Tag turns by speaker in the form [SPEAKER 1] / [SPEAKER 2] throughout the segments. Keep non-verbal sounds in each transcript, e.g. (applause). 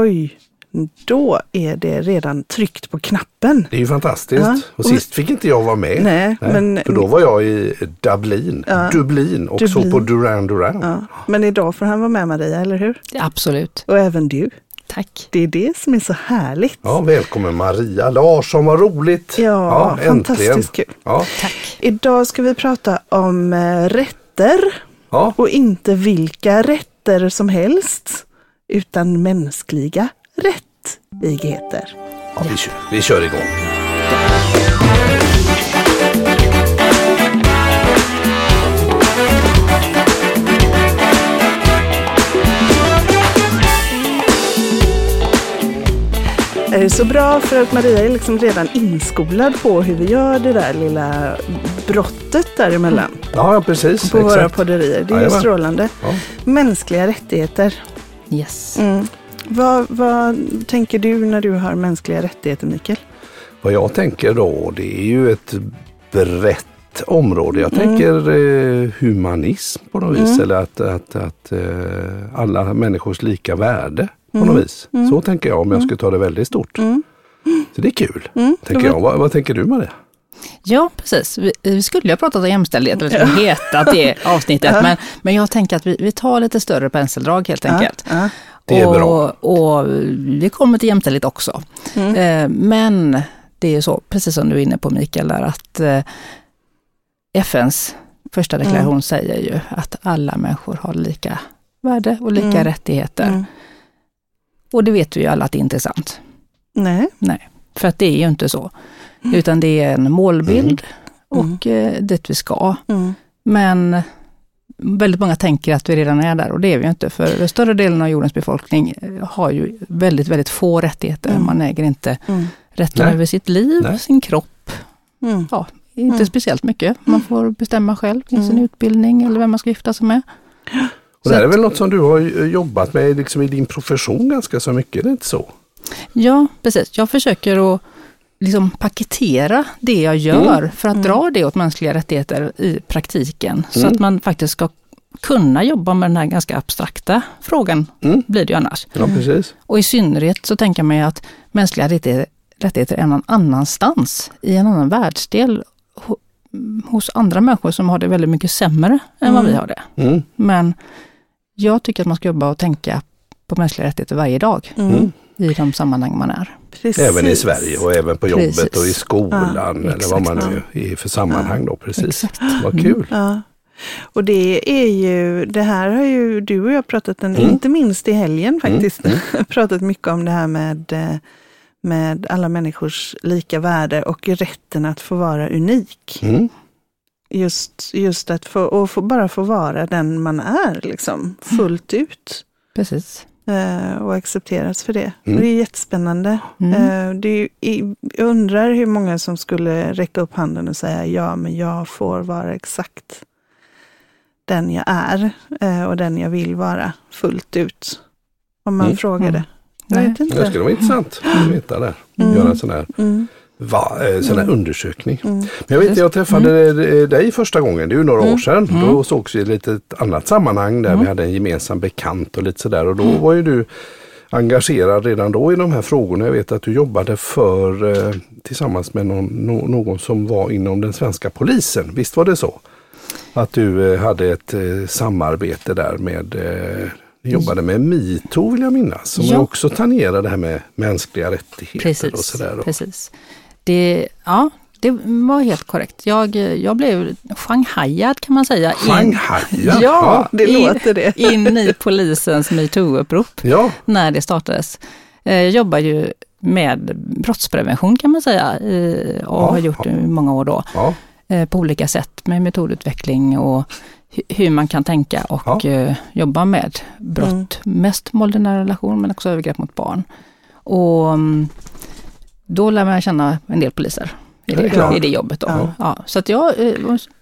[SPEAKER 1] oj, då är det redan tryckt på knappen.
[SPEAKER 2] Det är ju fantastiskt.
[SPEAKER 1] Ja.
[SPEAKER 2] Och sist fick inte jag vara med.
[SPEAKER 1] Nej, men-
[SPEAKER 2] För då var jag i Dublin, Dublin och så
[SPEAKER 1] Dublin.
[SPEAKER 2] på Duran Duran.
[SPEAKER 1] Ja. Men idag får han vara med Maria, eller hur?
[SPEAKER 3] Absolut.
[SPEAKER 1] Och även du.
[SPEAKER 3] Tack.
[SPEAKER 1] Det är det som är så härligt.
[SPEAKER 2] Ja, välkommen Maria Larsson, vad roligt!
[SPEAKER 1] Ja, fantastiskt kul.
[SPEAKER 2] Ja,
[SPEAKER 3] Tack.
[SPEAKER 1] Idag ska vi prata om eh, rätter
[SPEAKER 2] ja.
[SPEAKER 1] och inte vilka rätter som helst utan mänskliga rättigheter.
[SPEAKER 2] ja vi, kör, vi kör igång.
[SPEAKER 1] Är det så bra för att Maria är liksom redan inskolad på hur vi gör det där lilla brottet däremellan
[SPEAKER 2] Ja, ja precis.
[SPEAKER 1] på våra
[SPEAKER 2] exakt.
[SPEAKER 1] podderier. Det är
[SPEAKER 2] Jajamän.
[SPEAKER 1] strålande.
[SPEAKER 2] Ja.
[SPEAKER 1] Mänskliga rättigheter.
[SPEAKER 3] Yes.
[SPEAKER 1] Mm. Vad, vad tänker du när du har mänskliga rättigheter, Mikael?
[SPEAKER 2] Vad jag tänker då, det är ju ett brett område. Jag tänker eh, humanism på något vis. Eller att, att, att eh, alla människors lika värde på något vis. Så tänker jag om jag skulle ta det väldigt stort. Så det är kul, tänker jag. Vad, vad tänker du Maria?
[SPEAKER 3] Ja, precis. Vi, vi skulle ju ha pratat om jämställdhet, eller skulle hetat det (laughs) avsnittet, men, men jag tänker att vi, vi tar lite större penseldrag helt enkelt.
[SPEAKER 1] Ja.
[SPEAKER 2] Det är
[SPEAKER 3] och,
[SPEAKER 2] bra.
[SPEAKER 3] Och vi kommer till jämställdhet också. Eh, men det är ju så, precis som du är inne på Mikael, där att eh, FNs första deklaration säger ju att alla människor har lika värde och lika
[SPEAKER 1] Mm.
[SPEAKER 3] rättigheter.
[SPEAKER 1] Mm.
[SPEAKER 3] Och det vet vi ju alla att det inte är sant.
[SPEAKER 1] Nej.
[SPEAKER 3] Nej, för att det är ju inte så. Utan det är en målbild och eh, dit vi ska.
[SPEAKER 1] Mm.
[SPEAKER 3] Men väldigt många tänker att vi redan är där och det är vi ju inte. För den större delen av jordens befolkning eh, har ju väldigt, väldigt få rättigheter. Man äger inte
[SPEAKER 1] Mm.
[SPEAKER 3] rätten
[SPEAKER 2] Nej.
[SPEAKER 3] över sitt liv,
[SPEAKER 2] Nej.
[SPEAKER 3] sin kropp.
[SPEAKER 1] Mm.
[SPEAKER 3] Ja, inte speciellt mycket. Man får bestämma själv i sin utbildning eller vem man ska gifta sig med.
[SPEAKER 2] Och det här är väl något som du har eh, jobbat med liksom i din profession ganska så mycket, är det inte så?
[SPEAKER 3] Ja, precis. Jag försöker att liksom paketera det jag gör för att dra det åt mänskliga rättigheter i praktiken. Så att man faktiskt ska kunna jobba med den här ganska abstrakta frågan,
[SPEAKER 2] Mm.
[SPEAKER 3] blir det ju annars.
[SPEAKER 2] Ja, precis.
[SPEAKER 3] Och i synnerhet så tänker man ju att mänskliga rättigheter, är någon annanstans, i en annan världsdel, ho, hos andra människor som har det väldigt mycket sämre än vad vi har det.
[SPEAKER 2] Mm.
[SPEAKER 3] Men jag tycker att man ska jobba och tänka på mänskliga rättigheter varje dag
[SPEAKER 2] Mm.
[SPEAKER 3] I de sammanhang man är.
[SPEAKER 1] Precis.
[SPEAKER 2] Även i Sverige och även på jobbet
[SPEAKER 3] Precis.
[SPEAKER 2] och i skolan
[SPEAKER 3] Ja,
[SPEAKER 2] eller vad man nu är för sammanhang då. Precis.
[SPEAKER 3] Exakt.
[SPEAKER 2] Vad kul.
[SPEAKER 1] Ja. Och det är ju, det här har ju du och jag pratat, en,
[SPEAKER 2] Mm.
[SPEAKER 1] inte minst i helgen faktiskt, (laughs) pratat mycket om det här med, eh, med alla människors lika värde och rätten att få vara unik.
[SPEAKER 2] Mm.
[SPEAKER 1] Just, just att få, och få, bara få vara den man är liksom, fullt ut.
[SPEAKER 3] Precis.
[SPEAKER 1] Eh, och accepteras för det.
[SPEAKER 2] Mm.
[SPEAKER 1] Och det är jättespännande.
[SPEAKER 3] Mm.
[SPEAKER 1] Eh, det är, jag undrar hur många som skulle räcka upp handen och säga ja, men jag får vara exakt den jag är eh, och den jag vill vara fullt ut. Om man
[SPEAKER 2] Mm.
[SPEAKER 1] frågade.
[SPEAKER 3] Mm.
[SPEAKER 1] Jag
[SPEAKER 3] Nej.
[SPEAKER 1] vet inte.
[SPEAKER 2] Det skulle vara intressant att veta där.
[SPEAKER 1] Mm.
[SPEAKER 2] Göra en sån här,
[SPEAKER 1] Mm.
[SPEAKER 2] Va, eh, sån här undersökning.
[SPEAKER 1] Mm.
[SPEAKER 2] Men jag vet, jag träffade eh, dig första gången, det är ju några år sedan.
[SPEAKER 3] Mm.
[SPEAKER 2] Då sågs vi i ett litet annat sammanhang där vi hade en gemensam bekant och lite sådär. Och då var ju du engagerad redan då i de här frågorna. Jag vet att du jobbade för eh, tillsammans med någon, nå- någon som var inom den svenska polisen. Visst var det så? Att du eh, hade ett eh, samarbete där med eh, ni jobbade med metoo vill jag minnas, som
[SPEAKER 3] Ja.
[SPEAKER 2] också tangerar det här med mänskliga rättigheter och
[SPEAKER 3] Precis.
[SPEAKER 2] sådär. då.
[SPEAKER 3] precis. Det, ja, det var helt korrekt. Jag, jag blev shanghajad kan man säga.
[SPEAKER 2] Shanghai, ja.
[SPEAKER 3] Ja,
[SPEAKER 1] Det
[SPEAKER 3] in,
[SPEAKER 1] låter det. (laughs)
[SPEAKER 3] in i polisens metoo-upprop
[SPEAKER 2] Ja,
[SPEAKER 3] när det startades. Eh, Jag jobbar ju med brottsprevention kan man säga eh, och
[SPEAKER 2] Ja.
[SPEAKER 3] har gjort det i många år då.
[SPEAKER 2] ja.
[SPEAKER 3] eh, på olika sätt med metodutveckling och hu- hur man kan tänka och eh, jobba med brott. Mest våld i nära relation men också övergrepp mot barn. Och mm, då lär man känna en del poliser i
[SPEAKER 2] Det är
[SPEAKER 3] det,
[SPEAKER 2] klart.
[SPEAKER 3] i det jobbet. Då.
[SPEAKER 1] Ja.
[SPEAKER 3] Ja. så att jag, eh,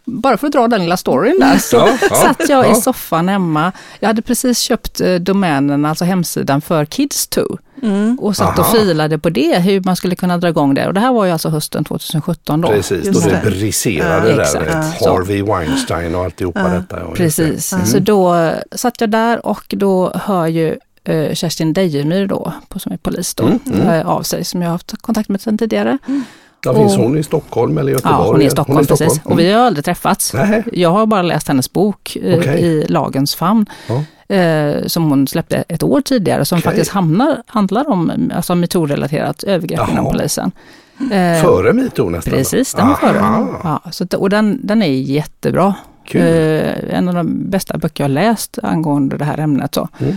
[SPEAKER 3] bara för att dra den lilla storyn där, så
[SPEAKER 2] Ja, (laughs) ja,
[SPEAKER 3] satt jag
[SPEAKER 2] ja.
[SPEAKER 3] i soffan hemma. Jag hade precis köpt eh, domänen, alltså hemsidan för Kids2
[SPEAKER 1] Mm.
[SPEAKER 3] och satt och
[SPEAKER 2] Aha.
[SPEAKER 3] filade på det, hur man skulle kunna dra igång det. Och det här var ju alltså hösten 2017 då.
[SPEAKER 2] Precis, då det briserade
[SPEAKER 3] Ja,
[SPEAKER 2] där.
[SPEAKER 3] exakt.
[SPEAKER 2] vet,
[SPEAKER 3] Ja.
[SPEAKER 2] Harvey Weinstein och alltihopa detta. Ja, just det.
[SPEAKER 3] Precis, så då satt jag där och då hör ju eh, Kerstin Dejemyr då, på, som är polis då,
[SPEAKER 2] Mm, mm.
[SPEAKER 3] eh, av sig, som jag har haft kontakt med sedan tidigare.
[SPEAKER 2] Ja, finns hon i Stockholm eller Göteborg?
[SPEAKER 3] Ja, hon är i Stockholm, precis. Och vi har aldrig träffats.
[SPEAKER 2] Nej.
[SPEAKER 3] Jag har bara läst hennes bok eh,
[SPEAKER 2] Okej.
[SPEAKER 3] i Lagens famn,
[SPEAKER 2] Ja.
[SPEAKER 3] eh, som hon släppte ett år tidigare, som
[SPEAKER 2] Okej.
[SPEAKER 3] faktiskt hamnar, handlar om alltså metoo-relaterat övergrepp
[SPEAKER 2] Jaha.
[SPEAKER 3] inom polisen. Eh,
[SPEAKER 2] Före metoo nästan?
[SPEAKER 3] Precis, den var före. Ja, så, och den, den är jättebra.
[SPEAKER 2] Kul.
[SPEAKER 3] Eh, en av de bästa böcker jag läst angående det här ämnet. Så,
[SPEAKER 2] Mm.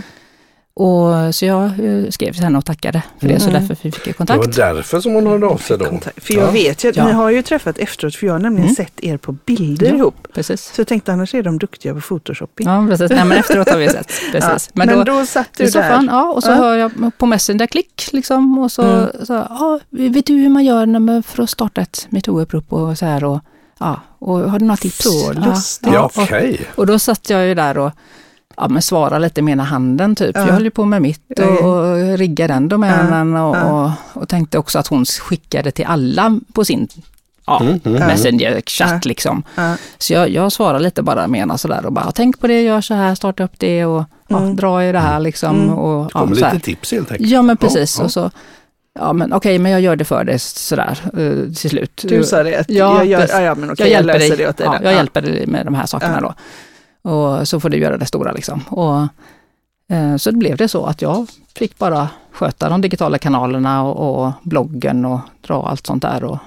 [SPEAKER 3] Och, så jag eh, skrev till henne och tackade för det, så
[SPEAKER 1] Mm.
[SPEAKER 3] därför fick vi
[SPEAKER 2] det var
[SPEAKER 3] kontakt.
[SPEAKER 2] därför som hon hörde av sig då.
[SPEAKER 1] Kontakt. För jag
[SPEAKER 2] Ja.
[SPEAKER 1] vet ju att
[SPEAKER 3] Ja.
[SPEAKER 1] ni har ju träffat efteråt, för jag har nämligen
[SPEAKER 3] Mm.
[SPEAKER 1] sett er på bilder
[SPEAKER 3] Ja.
[SPEAKER 1] ihop.
[SPEAKER 3] Precis.
[SPEAKER 1] Så jag tänkte annars är de duktiga på photoshopping.
[SPEAKER 3] Ja, precis. Nej, men efteråt har vi sett. (laughs) Precis.
[SPEAKER 1] Ja, men, då, satt du
[SPEAKER 3] I soffan,
[SPEAKER 1] där.
[SPEAKER 3] ja, och så
[SPEAKER 1] Ja.
[SPEAKER 3] hör jag på Messenger klick liksom och så,
[SPEAKER 1] Mm.
[SPEAKER 3] så ja, vet du hur man gör när man, för att starta ett metoo-upprop och så här och ja, och har du några tips?
[SPEAKER 1] Så
[SPEAKER 3] ja,
[SPEAKER 1] lustigt.
[SPEAKER 2] Ja,
[SPEAKER 3] och,
[SPEAKER 2] okej.
[SPEAKER 3] och då satt jag ju där och ja, men svara lite med ena handen typ.
[SPEAKER 1] Ja.
[SPEAKER 3] Jag höll ju på med mitt och, och riggade den domänen och,
[SPEAKER 1] Ja.
[SPEAKER 3] och, och tänkte också att hon skickade till alla på sin ja,
[SPEAKER 2] Mm, mm, mm.
[SPEAKER 3] Messenger-chatt
[SPEAKER 1] Ja.
[SPEAKER 3] liksom.
[SPEAKER 1] Ja.
[SPEAKER 3] Så jag, jag svarar lite bara med ena sådär och bara tänk på det, gör så här, starta upp det och ja,
[SPEAKER 1] Mm.
[SPEAKER 3] dra i det här liksom.
[SPEAKER 1] Mm.
[SPEAKER 3] Och, ja, här.
[SPEAKER 2] lite tips helt enkelt.
[SPEAKER 3] Ja men precis. Och så, ja men okej, men jag gör det för dig sådär eh, till slut.
[SPEAKER 1] Du sa det, att
[SPEAKER 3] Ja,
[SPEAKER 1] jag, gör, ja, men okej,
[SPEAKER 3] jag
[SPEAKER 1] jag,
[SPEAKER 3] hjälper
[SPEAKER 1] löser
[SPEAKER 3] dig,
[SPEAKER 1] det åt dig.
[SPEAKER 3] ja, jag
[SPEAKER 1] Ja.
[SPEAKER 3] hjälper dig med de här sakerna
[SPEAKER 1] Ja.
[SPEAKER 3] då. Och så får du göra det stora liksom. Och, eh, så blev det så att jag fick bara sköta de digitala kanalerna och, och bloggen och dra allt sånt där och,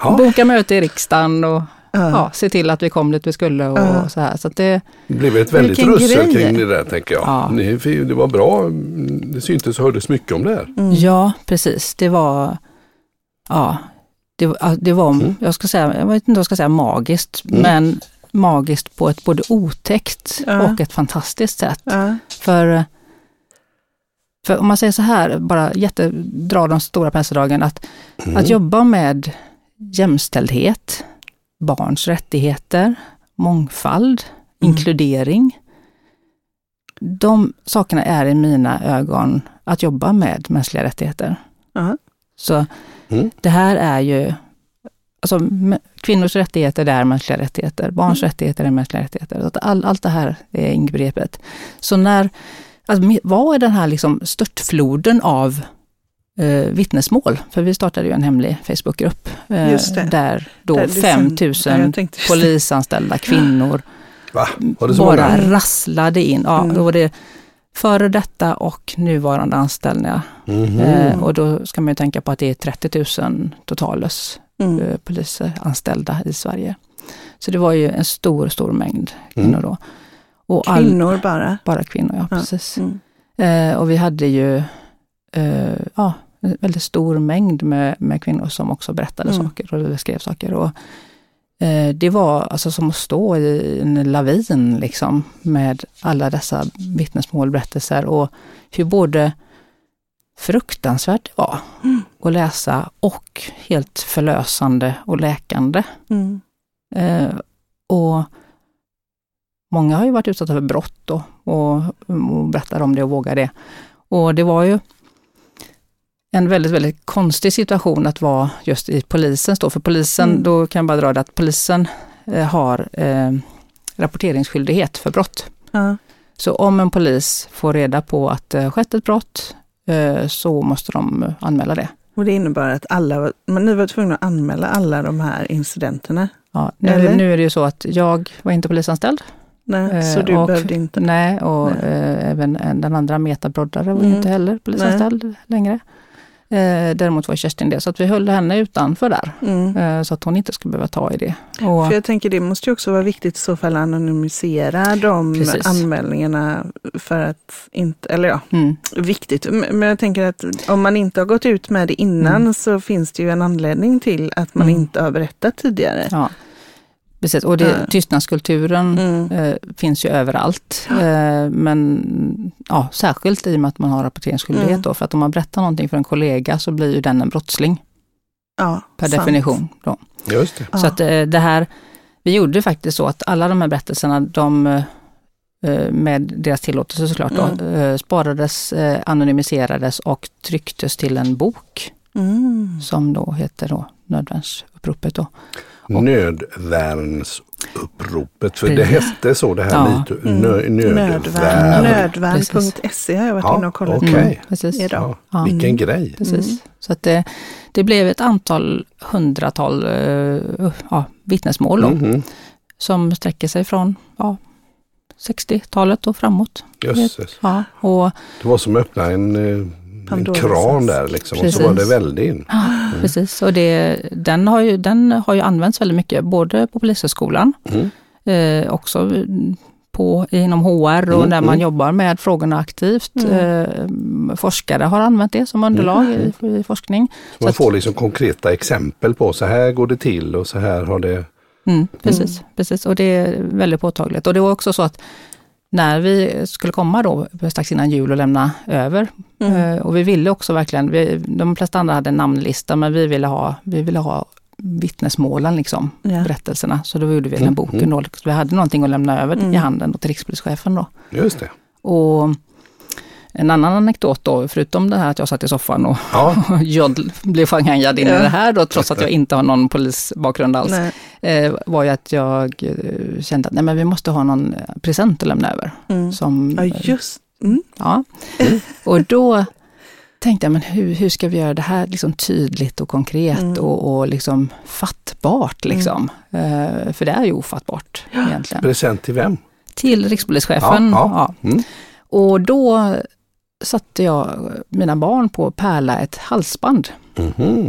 [SPEAKER 3] och (laughs) (laughs) boka möte i riksdagen och
[SPEAKER 1] Ja.
[SPEAKER 3] ja, se till att vi kom dit vi skulle och
[SPEAKER 1] Ja.
[SPEAKER 3] så här. Så det,
[SPEAKER 2] det blev ett väldigt russel kring det där tänker jag.
[SPEAKER 3] Ja.
[SPEAKER 2] Ni, det var bra, det syntes och hördes mycket om det här.
[SPEAKER 1] Mm.
[SPEAKER 3] Ja, precis. Det var, ja, det, det var,
[SPEAKER 2] Mm.
[SPEAKER 3] jag ska säga, jag vet inte vad jag ska säga magiskt,
[SPEAKER 2] Mm.
[SPEAKER 3] men magiskt på ett både otäckt
[SPEAKER 1] Ja.
[SPEAKER 3] och ett fantastiskt sätt.
[SPEAKER 1] Ja.
[SPEAKER 3] För, för om man säger så här, bara jätte, dra de stora penseldragen, att,
[SPEAKER 2] Mm.
[SPEAKER 3] att jobba med jämställdhet, barns rättigheter, mångfald,
[SPEAKER 1] Mm.
[SPEAKER 3] inkludering. De sakerna är i mina ögon att jobba med mänskliga rättigheter.
[SPEAKER 1] Ja.
[SPEAKER 3] Så
[SPEAKER 2] Mm.
[SPEAKER 3] det här är ju, alltså kvinnors rättigheter det är mänskliga rättigheter, barns
[SPEAKER 1] Mm.
[SPEAKER 3] rättigheter är mänskliga rättigheter. Så att all, allt det här är inbegripet. Så när, alltså, vad är den här liksom störtfloden av eh, vittnesmål? För vi startade ju en hemlig Facebookgrupp eh, där då
[SPEAKER 1] Där det sen-
[SPEAKER 3] 5000
[SPEAKER 1] Ja, jag tänkte just det.
[SPEAKER 3] polisanställda kvinnor
[SPEAKER 2] Va? Var det så
[SPEAKER 3] bara
[SPEAKER 2] många?
[SPEAKER 3] rasslade in. Ja,
[SPEAKER 1] Mm.
[SPEAKER 3] Då var det före detta och nuvarande anställningar.
[SPEAKER 2] Mhm.
[SPEAKER 3] Eh, och då ska man ju tänka på att det är 30 000 totales
[SPEAKER 1] Mm.
[SPEAKER 3] eh, polisanställda i Sverige. Så det var ju en stor, stor mängd kvinnor
[SPEAKER 2] Mm.
[SPEAKER 3] då. Och all,
[SPEAKER 1] Kvinnor bara.
[SPEAKER 3] bara kvinnor, ja
[SPEAKER 1] Ja.
[SPEAKER 3] precis.
[SPEAKER 1] Mm.
[SPEAKER 3] Eh, och vi hade ju eh, ja, en väldigt stor mängd med, med kvinnor som också berättade
[SPEAKER 1] Mm.
[SPEAKER 3] saker och skrev saker. Och, eh, det var alltså som att stå i en lavin liksom med alla dessa vittnesmål, berättelser och hur både fruktansvärt det var
[SPEAKER 1] Mm.
[SPEAKER 3] Att läsa och helt förlösande och läkande.
[SPEAKER 1] Mm.
[SPEAKER 3] Eh, och många har ju varit utsatta för brott då, och, och berättar om det och vågar det. Och det var ju en väldigt, väldigt konstig situation att vara just i polisens då. För polisen,
[SPEAKER 1] Mm.
[SPEAKER 3] då kan jag bara dra det att polisen eh, har eh, rapporteringsskyldighet för brott.
[SPEAKER 1] Ja.
[SPEAKER 3] Så om en polis får reda på att det har skett ett brott eh, så måste de anmäla det.
[SPEAKER 1] Och det innebar att alla men ni var tvungna att anmäla alla de här incidenterna.
[SPEAKER 3] Ja, nu, nu är det ju så att jag var inte polisanställd.
[SPEAKER 1] Nej,
[SPEAKER 3] Eh,
[SPEAKER 1] så du
[SPEAKER 3] och-
[SPEAKER 1] behövde inte.
[SPEAKER 3] Nej, och
[SPEAKER 1] Nej.
[SPEAKER 3] Eh, även en- den andra Meta Broddare var
[SPEAKER 1] Mm.
[SPEAKER 3] inte heller polisanställd längre. Eh, däremot var Kerstin det, så att vi höll henne utanför där.
[SPEAKER 1] Mm.
[SPEAKER 3] Eh, så att hon inte skulle behöva ta i det. Och,
[SPEAKER 1] För jag tänker det måste ju också vara viktigt i så fall att anonymisera de
[SPEAKER 3] Precis.
[SPEAKER 1] anmälningarna för att inte, eller ja,
[SPEAKER 3] mm,
[SPEAKER 1] viktigt. Men jag tänker att om man inte har gått ut med det innan
[SPEAKER 3] Mm.
[SPEAKER 1] så finns det ju en anledning till att man
[SPEAKER 3] Mm.
[SPEAKER 1] inte har berättat tidigare.
[SPEAKER 3] ja, precis. Och det,
[SPEAKER 1] Ja.
[SPEAKER 3] tystnadskulturen
[SPEAKER 1] Mm.
[SPEAKER 3] eh, finns ju överallt. Eh, men ja, särskilt i och med att man har rapporteringsskyldighet
[SPEAKER 1] Mm.
[SPEAKER 3] då. För att om man berättar någonting för en kollega så blir ju den en brottsling
[SPEAKER 1] Ja,
[SPEAKER 3] per
[SPEAKER 1] sant.
[SPEAKER 3] definition. Då.
[SPEAKER 2] Just det.
[SPEAKER 1] Ja.
[SPEAKER 3] Så att eh, det här, vi gjorde faktiskt så att alla de här berättelserna, de eh, med deras tillåtelse såklart, då,
[SPEAKER 1] Mm.
[SPEAKER 3] eh, sparades, eh, anonymiserades och trycktes till en bok
[SPEAKER 1] Mm.
[SPEAKER 3] som då heter då Nödvärnsuppropet. Då.
[SPEAKER 2] Nödvärnsupprop. polisuppropet. För det hette så det här
[SPEAKER 3] Ja.
[SPEAKER 2] metoo,
[SPEAKER 1] Mm.
[SPEAKER 2] nö, nödvärn.
[SPEAKER 1] Nödvärn.se har jag varit
[SPEAKER 2] Ja,
[SPEAKER 1] inne och kollat.
[SPEAKER 2] okej.
[SPEAKER 3] Mm, precis.
[SPEAKER 1] Idag.
[SPEAKER 2] Ja, vilken grej.
[SPEAKER 3] Precis.
[SPEAKER 1] Mm.
[SPEAKER 3] Så att det, det blev ett antal hundratal eh, ja, vittnesmål då,
[SPEAKER 2] Mhm.
[SPEAKER 3] som sträcker sig från ja, 60-talet och framåt.
[SPEAKER 2] Jösses.
[SPEAKER 3] Ja, och
[SPEAKER 2] Det var som att öppna en, eh, en kran där liksom. Och
[SPEAKER 3] Precis.
[SPEAKER 2] så var det väldigt in.
[SPEAKER 3] Precis, och det, den, har ju, den har ju använts väldigt mycket, både på Polishögskolan,
[SPEAKER 2] Mm.
[SPEAKER 3] eh, också mm, på, inom HR och
[SPEAKER 2] Mm,
[SPEAKER 3] när man
[SPEAKER 2] mm.
[SPEAKER 3] jobbar med frågorna aktivt.
[SPEAKER 1] Mm.
[SPEAKER 3] Eh, forskare har använt det som underlag i, i forskning.
[SPEAKER 2] Så man
[SPEAKER 3] att-
[SPEAKER 2] får liksom konkreta exempel på så här går det till och så här har det...
[SPEAKER 3] Mm, precis, precis, och det är väldigt påtagligt. Och det var också så att när vi skulle komma då strax innan jul och lämna över,
[SPEAKER 1] Mm.
[SPEAKER 3] eh, och vi ville också verkligen, vi, de flesta andra hade en namnlista, men vi ville ha, vi ville ha vittnesmålen, liksom,
[SPEAKER 1] Ja.
[SPEAKER 3] berättelserna. Så då gjorde vi den
[SPEAKER 2] Mm,
[SPEAKER 3] boken
[SPEAKER 2] mm.
[SPEAKER 3] då. Så vi hade någonting att lämna över
[SPEAKER 1] Mm.
[SPEAKER 3] i handen då, till rikspolischefen. Då.
[SPEAKER 2] Just det.
[SPEAKER 3] Och en annan anekdot då, förutom det här att jag satt i soffan och
[SPEAKER 2] Ja, (laughs)
[SPEAKER 3] jag blev shanghajad in i
[SPEAKER 1] Ja.
[SPEAKER 3] det här då, trots att jag inte har någon polisbakgrund alls eh, var ju att jag eh, kände att nej, men vi måste ha någon eh, present att lämna över.
[SPEAKER 1] Mm.
[SPEAKER 3] Som,
[SPEAKER 1] Ja, just mm.
[SPEAKER 3] ja. (laughs) Och då tänkte jag, men hur, hur ska vi göra det här liksom tydligt och konkret
[SPEAKER 1] Mm.
[SPEAKER 3] och, och liksom fattbart? Liksom. Eh, för det är ju ofattbart egentligen.
[SPEAKER 2] present till vem?
[SPEAKER 3] Till rikspolischefen.
[SPEAKER 2] Ja, ja. Mm.
[SPEAKER 3] Och då satte jag mina barn på att pärla ett halsband.
[SPEAKER 2] Mhm.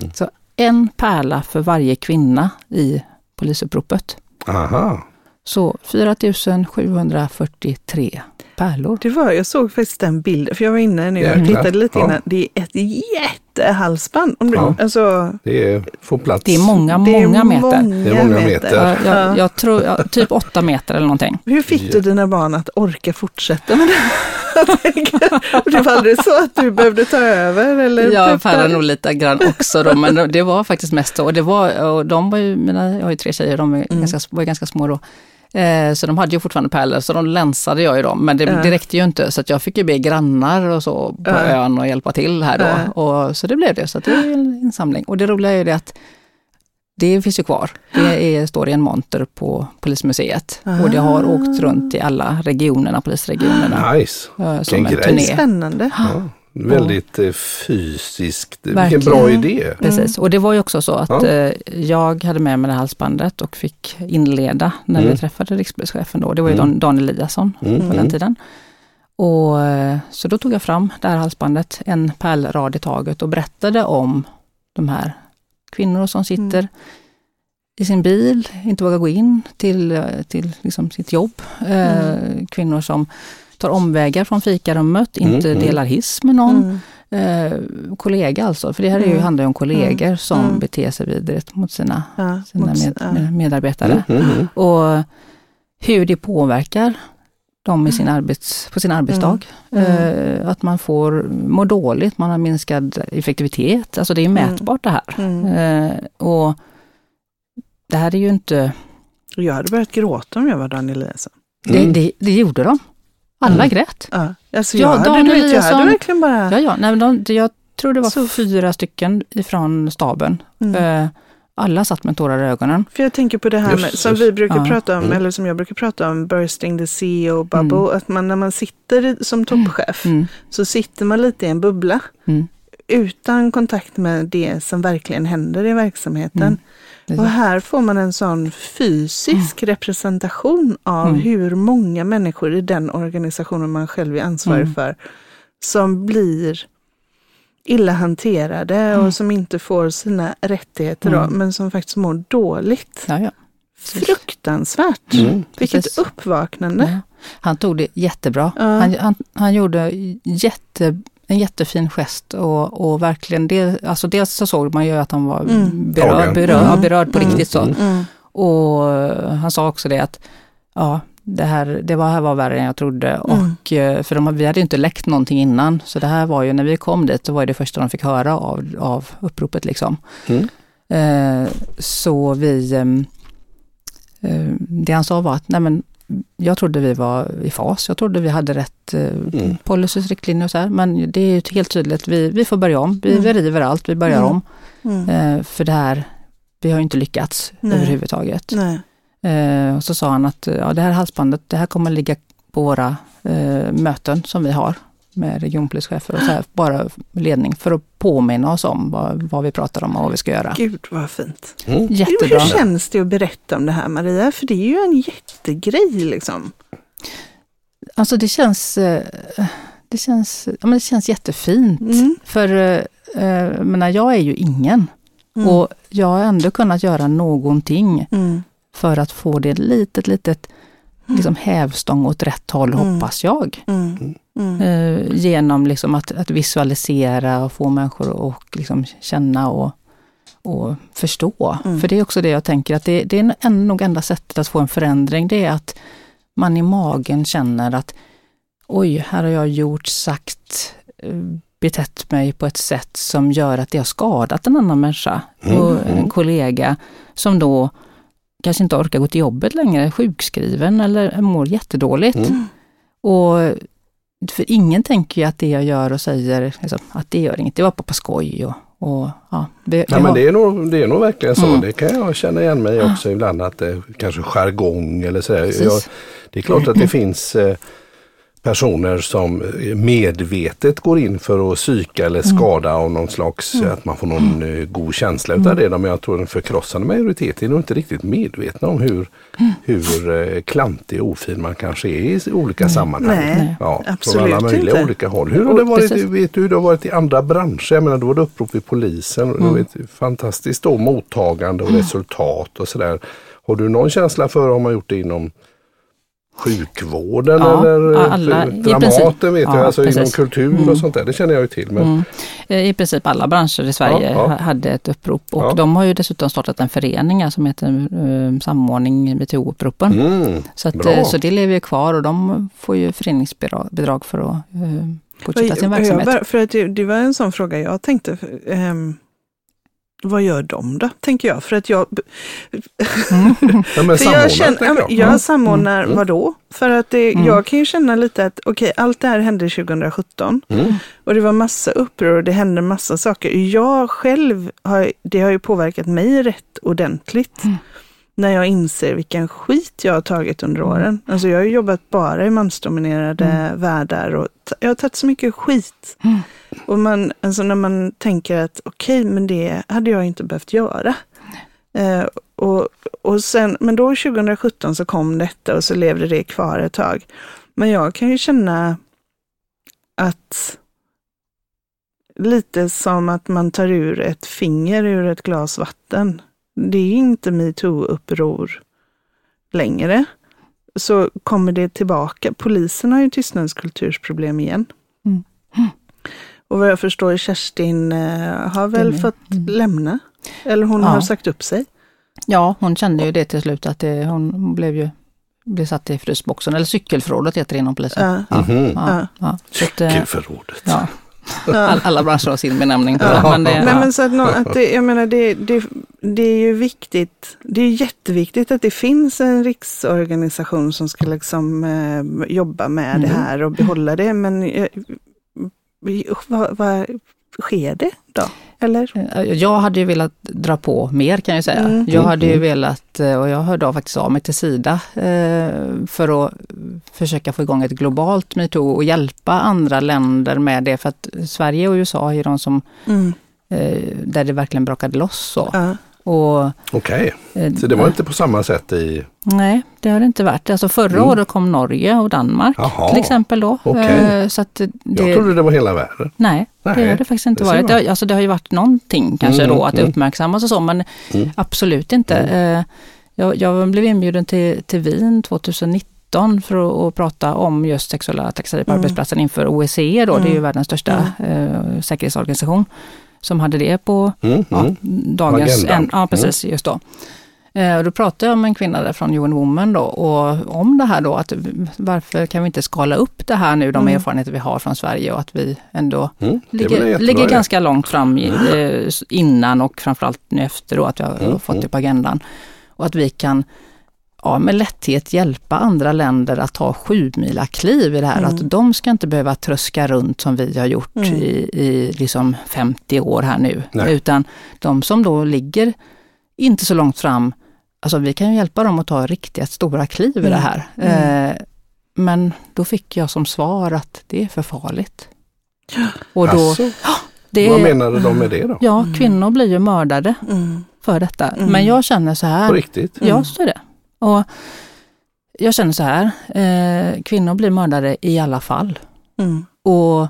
[SPEAKER 3] En pärla för varje kvinna i polisuppropet.
[SPEAKER 2] Aha.
[SPEAKER 3] Så 4743 pärlor.
[SPEAKER 1] Det var, jag såg faktiskt den bilden, för jag var inne nu och tittade lite
[SPEAKER 2] Ja.
[SPEAKER 1] innan. Det är ett jättehalsband. Om du,
[SPEAKER 2] Ja.
[SPEAKER 1] alltså,
[SPEAKER 2] Det är, får plats.
[SPEAKER 3] Det är många,
[SPEAKER 1] det är
[SPEAKER 3] många meter.
[SPEAKER 2] Det är många meter.
[SPEAKER 3] Ja, jag,
[SPEAKER 1] Ja.
[SPEAKER 3] jag tror ja, typ åtta meter eller någonting.
[SPEAKER 1] Hur fick du dina barn att orka fortsätta med det? Jag (laughs) det var aldrig så att du behövde ta över? Eller
[SPEAKER 3] Jag pärlade nog lite grann också då, men det var faktiskt mest så. Och det var, och de var ju, mina, jag har ju tre tjejer, de är
[SPEAKER 1] Mm.
[SPEAKER 3] ganska, var ganska små då. Eh, så de hade ju fortfarande pärlor, så de länsade jag ju dem. Men det, det räckte ju inte, så att jag fick ju be grannar och så på
[SPEAKER 1] Ja.
[SPEAKER 3] ön och hjälpa till här då.
[SPEAKER 1] Ja.
[SPEAKER 3] Och, så det blev det, så att det är en insamling. Och det roliga är ju det att det finns ju kvar. Det är, står i en monter på Polismuseet och det har
[SPEAKER 1] Ah.
[SPEAKER 3] åkt runt i alla regionerna, polisregionerna.
[SPEAKER 2] Nice.
[SPEAKER 3] Som en
[SPEAKER 2] grej.
[SPEAKER 3] turné.
[SPEAKER 1] Spännande.
[SPEAKER 2] Ja. Väldigt eh, fysiskt. Vilken
[SPEAKER 3] Verkligen.
[SPEAKER 2] bra idé.
[SPEAKER 3] Precis, och det var ju också så att
[SPEAKER 2] Ja.
[SPEAKER 3] eh, jag hade med mig det halsbandet och fick inleda när
[SPEAKER 2] Mm.
[SPEAKER 3] vi träffade rikspolischefen då. Det var ju
[SPEAKER 2] Mm.
[SPEAKER 3] Dan, Eliasson
[SPEAKER 2] Mm,
[SPEAKER 3] på den
[SPEAKER 2] mm.
[SPEAKER 3] tiden. Och, eh, så då tog jag fram det här halsbandet, en pärlrad i taget och berättade om de här kvinnor som sitter
[SPEAKER 1] Mm.
[SPEAKER 3] i sin bil, inte vågar gå in till, eh, till liksom sitt jobb. Eh,
[SPEAKER 1] Mm.
[SPEAKER 3] Kvinnor som tar omvägar från fikarummet,
[SPEAKER 2] Mm,
[SPEAKER 3] inte
[SPEAKER 2] mm.
[SPEAKER 3] delar hiss med någon.
[SPEAKER 1] Mm.
[SPEAKER 3] Eh, kollega alltså, för det här är ju,
[SPEAKER 1] Mm.
[SPEAKER 3] handlar ju om kollegor som
[SPEAKER 1] Mm.
[SPEAKER 3] beter sig vidrigt mot sina,
[SPEAKER 1] Ja,
[SPEAKER 3] sina
[SPEAKER 1] mot-
[SPEAKER 3] med, med, medarbetare.
[SPEAKER 2] Mm, mm, mm.
[SPEAKER 3] Och hur det påverkar dem i sin arbets, på sin arbetsdag.
[SPEAKER 1] Mm.
[SPEAKER 3] Eh, att man får må dåligt, man har minskad effektivitet. Alltså det är mätbart det här.
[SPEAKER 1] Mm.
[SPEAKER 3] Eh, och det här är ju inte,
[SPEAKER 1] Jag hade börjat gråta om jag var Daniel Eliasson.
[SPEAKER 3] det,
[SPEAKER 2] Mm.
[SPEAKER 3] det, det gjorde de. Alla
[SPEAKER 2] Mm.
[SPEAKER 3] grät.
[SPEAKER 1] Ja, alltså
[SPEAKER 3] Ja,
[SPEAKER 1] jag, hade,
[SPEAKER 3] Daniel
[SPEAKER 1] du vet, jag hade verkligen bara...
[SPEAKER 3] Ja, ja, nej, men de, jag tror det var
[SPEAKER 1] Så-
[SPEAKER 3] fyra stycken ifrån staben.
[SPEAKER 1] Mm.
[SPEAKER 3] Eh, alla satt med tårar i ögonen.
[SPEAKER 1] För jag tänker på det här med, som vi brukar
[SPEAKER 3] Ja.
[SPEAKER 1] prata om,
[SPEAKER 2] Mm.
[SPEAKER 1] eller som jag brukar prata om, bursting the CEO bubble. Att man när man sitter som toppchef
[SPEAKER 3] Mm.
[SPEAKER 1] så sitter man lite i en bubbla.
[SPEAKER 3] Mm.
[SPEAKER 1] Utan kontakt med det som verkligen händer i verksamheten.
[SPEAKER 3] Mm.
[SPEAKER 1] Och här får man en sån fysisk representation av
[SPEAKER 3] Mm.
[SPEAKER 1] hur många människor i den organisationen man själv är ansvarig
[SPEAKER 3] Mm.
[SPEAKER 1] för som blir illa hanterade
[SPEAKER 3] Mm.
[SPEAKER 1] och som inte får sina rättigheter då,
[SPEAKER 3] Mm.
[SPEAKER 1] men som faktiskt mår dåligt.
[SPEAKER 3] Ja, ja.
[SPEAKER 1] Fruktansvärt!
[SPEAKER 2] Mm.
[SPEAKER 1] Vilket
[SPEAKER 3] Precis.
[SPEAKER 1] uppvaknande.
[SPEAKER 3] Ja. Han tog det jättebra.
[SPEAKER 1] Ja.
[SPEAKER 3] Han, han, han gjorde jätte, en jättefin gest och, och verkligen, det, alltså dels så såg man ju att han var
[SPEAKER 1] Mm.
[SPEAKER 3] berörd, berörd,
[SPEAKER 1] Mm.
[SPEAKER 3] berörd på
[SPEAKER 1] Mm.
[SPEAKER 3] riktigt så.
[SPEAKER 2] Mm.
[SPEAKER 1] Mm.
[SPEAKER 3] Och han sa också det att ja, det här, det var, här var värre än jag trodde.
[SPEAKER 1] Mm.
[SPEAKER 3] Och, eh, för de, vi hade ju inte läckt någonting innan. Så det här var ju, när vi kom dit, då var det första de fick höra av, av uppropet. Liksom.
[SPEAKER 2] Mm.
[SPEAKER 3] Eh, så vi, ehm, eh, det han sa var att nej men, jag trodde vi var i fas, jag trodde vi hade rätt eh,
[SPEAKER 2] Mm.
[SPEAKER 3] policies, riktlinjer och så här. Men det är ju helt tydligt, vi, vi får börja om, vi,
[SPEAKER 1] Mm.
[SPEAKER 3] vi river allt, vi börjar
[SPEAKER 1] Mm.
[SPEAKER 3] om.
[SPEAKER 1] Mm.
[SPEAKER 3] Eh, för det här, vi har ju inte lyckats
[SPEAKER 1] Nej.
[SPEAKER 3] överhuvudtaget.
[SPEAKER 1] Nej.
[SPEAKER 3] Eh, och så sa han att ja, det här halsbandet, det här kommer ligga på våra eh, möten som vi har med regionpolischefer och så här, bara ledning för att påminna oss om vad, vad vi pratar om och vad vi ska göra.
[SPEAKER 1] Gud vad fint.
[SPEAKER 2] Mm.
[SPEAKER 3] Jättebra.
[SPEAKER 1] Hur känns det att berätta om det här Maria? För det är ju en jättegrej liksom.
[SPEAKER 3] Alltså det känns, eh, det känns, ja, men det känns jättefint.
[SPEAKER 1] Mm.
[SPEAKER 3] För eh, eh, menar, jag är ju ingen.
[SPEAKER 1] Mm.
[SPEAKER 3] Och jag har ändå kunnat göra någonting
[SPEAKER 1] Mm.
[SPEAKER 3] för att få det litet, litet liksom hävstång åt rätt håll,
[SPEAKER 1] Mm.
[SPEAKER 3] hoppas jag.
[SPEAKER 1] Mm. Mm.
[SPEAKER 3] Eh, genom liksom att, att visualisera och få människor att liksom känna och, och förstå.
[SPEAKER 1] Mm.
[SPEAKER 3] För det är också det jag tänker att det, det är en- nog enda sättet att få en förändring, det är att man i magen känner att oj, här har jag gjort, sagt, eh, betett mig på ett sätt som gör att det har skadat en annan människa
[SPEAKER 2] Mm,
[SPEAKER 3] och en
[SPEAKER 2] mm.
[SPEAKER 3] kollega som då kanske inte orkar gå till jobbet längre, är sjukskriven eller mår jättedåligt.
[SPEAKER 2] Mm.
[SPEAKER 3] Och för ingen tänker ju att det jag gör och säger, liksom, att det gör inget, det var bara på skoj. Och, och, ja, det,
[SPEAKER 2] Nej, men det, är nog, det är nog verkligen så.
[SPEAKER 3] Mm.
[SPEAKER 2] Det kan jag känna igen mig också ibland att det kanske jargong eller sådär. Jag, det är klart att det (clears throat) finns eh, personer som medvetet går in för att psyka eller
[SPEAKER 3] Mm.
[SPEAKER 2] skada av någon slags, att man får någon eh, god känsla utav det. Men jag tror en förkrossande majoritet är nog inte riktigt medvetna om hur,
[SPEAKER 3] Mm.
[SPEAKER 2] hur eh, klantig och ofin man kanske är i olika sammanhang.
[SPEAKER 1] Nej,
[SPEAKER 2] Ja,
[SPEAKER 1] absolut
[SPEAKER 2] från alla möjliga
[SPEAKER 1] inte.
[SPEAKER 2] olika håll. Hur har det varit,
[SPEAKER 3] precis.
[SPEAKER 2] vet du det har varit i andra branscher? Jag menar, då var det upprop i polisen. och Det var ett fantastiskt då, mottagande och resultat och sådär. Har du någon känsla för om man gjort det inom sjukvården
[SPEAKER 3] Ja,
[SPEAKER 2] eller
[SPEAKER 3] alla-
[SPEAKER 2] Dramaten vet jag,
[SPEAKER 3] Ja,
[SPEAKER 2] alltså inom
[SPEAKER 3] precis.
[SPEAKER 2] kultur och
[SPEAKER 3] Mm.
[SPEAKER 2] sånt där. Det känner jag ju till. Men,
[SPEAKER 3] Mm. Eh, I princip alla branscher i Sverige
[SPEAKER 2] Ja, ja.
[SPEAKER 3] ha- hade ett upprop och
[SPEAKER 2] Ja.
[SPEAKER 3] de har ju dessutom startat en förening som heter eh, Samordning metoo-uppropen.
[SPEAKER 2] Mm,
[SPEAKER 3] Så, att, eh, så det lever ju kvar och de får ju föreningsbidrag bidrag för att eh, fortsätta sin verksamhet.
[SPEAKER 1] jag För att det, det var en sån fråga jag tänkte. ehm, vad gör de då? Tänker jag. För att jag,
[SPEAKER 2] ja, men (laughs)
[SPEAKER 1] för
[SPEAKER 2] samordnat,
[SPEAKER 1] jag, känner,
[SPEAKER 2] jag.
[SPEAKER 1] jag samordnar
[SPEAKER 2] Mm.
[SPEAKER 1] vad då? För att det,
[SPEAKER 3] Mm.
[SPEAKER 1] jag kan ju känna lite att okej, allt det här hände 2017
[SPEAKER 2] Mm.
[SPEAKER 1] och det var massa uppror och det hände massa saker. Jag själv, har, det har ju påverkat mig rätt ordentligt.
[SPEAKER 3] Mm.
[SPEAKER 1] När jag inser vilken skit jag har tagit under åren. Alltså jag har ju jobbat bara i mansdominerade världar och jag har tagit så mycket skit.
[SPEAKER 3] Mm.
[SPEAKER 1] Och man, alltså när man tänker att okej, men det hade jag inte behövt göra. Eh, och, och sen, men då 2017 så kom detta och så levde det kvar ett tag. Men jag kan ju känna att lite som att man tar ur ett finger ur ett glas vatten. Det är inte metoo-uppror längre. Så kommer det tillbaka. Polisen har ju tystnadskultursproblem igen.
[SPEAKER 3] Mm.
[SPEAKER 1] Och vad jag förstår Kerstin eh, har väl
[SPEAKER 3] är-
[SPEAKER 1] fått
[SPEAKER 3] mm.
[SPEAKER 1] lämna. Eller hon
[SPEAKER 3] Ja.
[SPEAKER 1] har sagt upp sig.
[SPEAKER 3] Ja, hon kände ju det till slut att det, hon blev ju blev satt i frysboxen, eller cykelförrådet heter det inom polisen.
[SPEAKER 1] Ja.
[SPEAKER 2] Mhm.
[SPEAKER 3] Ja,
[SPEAKER 1] Ja.
[SPEAKER 3] ja. Eh,
[SPEAKER 2] Cykelförrådet.
[SPEAKER 3] ja. All, alla branscher har sin benämning på
[SPEAKER 1] Ja.
[SPEAKER 3] det. Men det
[SPEAKER 1] Nej,
[SPEAKER 3] ja.
[SPEAKER 1] men så att, nå- att det, jag menar, det, det, det är ju viktigt, det är jätteviktigt att det finns en riksorganisation som ska liksom eh, jobba med det
[SPEAKER 3] Mm.
[SPEAKER 1] här och behålla det. Men eh, vad, vad sker det då? Eller?
[SPEAKER 3] Eh, Jag hade ju velat dra på mer kan jag säga.
[SPEAKER 1] Mm.
[SPEAKER 3] Jag hade ju
[SPEAKER 2] Mm.
[SPEAKER 3] velat, eh, och jag hörde av faktiskt av mig till Sida eh, för att försöka få igång ett globalt metoo och hjälpa andra länder med det. För att Sverige och USA är de som,
[SPEAKER 1] Mm.
[SPEAKER 3] där det verkligen brakade loss. Så.
[SPEAKER 1] Ja.
[SPEAKER 2] Okej,
[SPEAKER 3] eh,
[SPEAKER 2] så det var inte på samma sätt i...
[SPEAKER 3] Nej, det har det inte varit. Alltså förra
[SPEAKER 2] Mm.
[SPEAKER 3] året kom Norge och Danmark
[SPEAKER 2] Jaha,
[SPEAKER 3] till exempel då.
[SPEAKER 2] okej.
[SPEAKER 3] Eh, Så att det,
[SPEAKER 2] jag trodde det var hela världen.
[SPEAKER 3] Nej,
[SPEAKER 2] Nej,
[SPEAKER 3] det har det faktiskt inte
[SPEAKER 2] det
[SPEAKER 3] varit. Det har, alltså det har ju varit någonting kanske
[SPEAKER 2] Mm,
[SPEAKER 3] då att det
[SPEAKER 2] mm.
[SPEAKER 3] uppmärksammas och så, men
[SPEAKER 2] Mm.
[SPEAKER 3] absolut inte. Eh, Jag, jag blev inbjuden till, till Wien 2019 för att, att prata om just sexuella trakasserier på
[SPEAKER 1] Mm.
[SPEAKER 3] arbetsplatsen inför OECE då, det är ju
[SPEAKER 1] Mm.
[SPEAKER 3] världens största eh, säkerhetsorganisation, som hade det på
[SPEAKER 2] Mm,
[SPEAKER 3] ja,
[SPEAKER 2] mm.
[SPEAKER 3] dagens... En, ja, precis, just då. Eh, då pratade jag med en kvinna där från UN Women då, och om det här då, att varför kan vi inte skala upp det här nu, de
[SPEAKER 1] Mm.
[SPEAKER 3] erfarenheter vi har från Sverige och att vi ändå
[SPEAKER 2] Mm,
[SPEAKER 3] ligger, ligger ganska långt fram i, eh, innan och framförallt nu efter då att vi har
[SPEAKER 2] Mm,
[SPEAKER 3] fått
[SPEAKER 2] mm.
[SPEAKER 3] det på agendan. Och att vi kan ja, med lätthet hjälpa andra länder att ta sju kliv i det här.
[SPEAKER 1] Mm.
[SPEAKER 3] Att de ska inte behöva tröska runt som vi har gjort
[SPEAKER 1] Mm.
[SPEAKER 3] i, i liksom 50 år här nu.
[SPEAKER 2] Nej.
[SPEAKER 3] Utan de som då ligger inte så långt fram, alltså vi kan ju hjälpa dem att ta riktigt stora kliv i det
[SPEAKER 1] Mm.
[SPEAKER 3] här.
[SPEAKER 1] Mm.
[SPEAKER 3] Eh, men då fick jag som svar att det är för farligt. (gasps) Och då,
[SPEAKER 2] Asså,
[SPEAKER 3] det
[SPEAKER 2] vad menade de med det då?
[SPEAKER 3] ja, kvinnor blir ju mördade
[SPEAKER 1] Mm.
[SPEAKER 3] för detta.
[SPEAKER 1] Mm.
[SPEAKER 3] Men jag känner så här,
[SPEAKER 2] På riktigt?
[SPEAKER 3] Ja, så är det. Och jag känner så här, eh, kvinnor blir mördade i alla fall.
[SPEAKER 1] Mm.
[SPEAKER 3] Och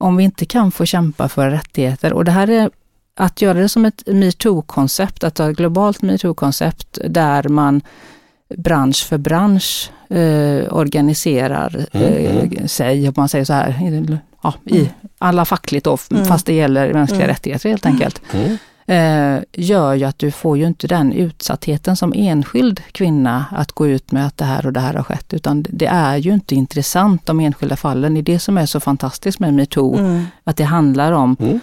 [SPEAKER 3] om vi inte kan få kämpa för rättigheter, och det här är att göra det som ett metoo-koncept, att ha ett globalt metoo-koncept där man bransch för bransch eh, organiserar eh,
[SPEAKER 2] Mm,
[SPEAKER 3] sig, om man säger så här, i, ja, i alla fackligt då,
[SPEAKER 1] Mm.
[SPEAKER 3] fast det gäller mänskliga
[SPEAKER 1] Mm.
[SPEAKER 3] rättigheter helt enkelt
[SPEAKER 2] Mm.
[SPEAKER 3] Eh, gör ju att du får ju inte den utsattheten som enskild kvinna att gå ut med att det här och det här har skett, utan det är ju inte intressant de enskilda fallen. Det är det som är så fantastiskt med metoo,
[SPEAKER 1] Mm.
[SPEAKER 3] att det handlar om
[SPEAKER 2] Mm.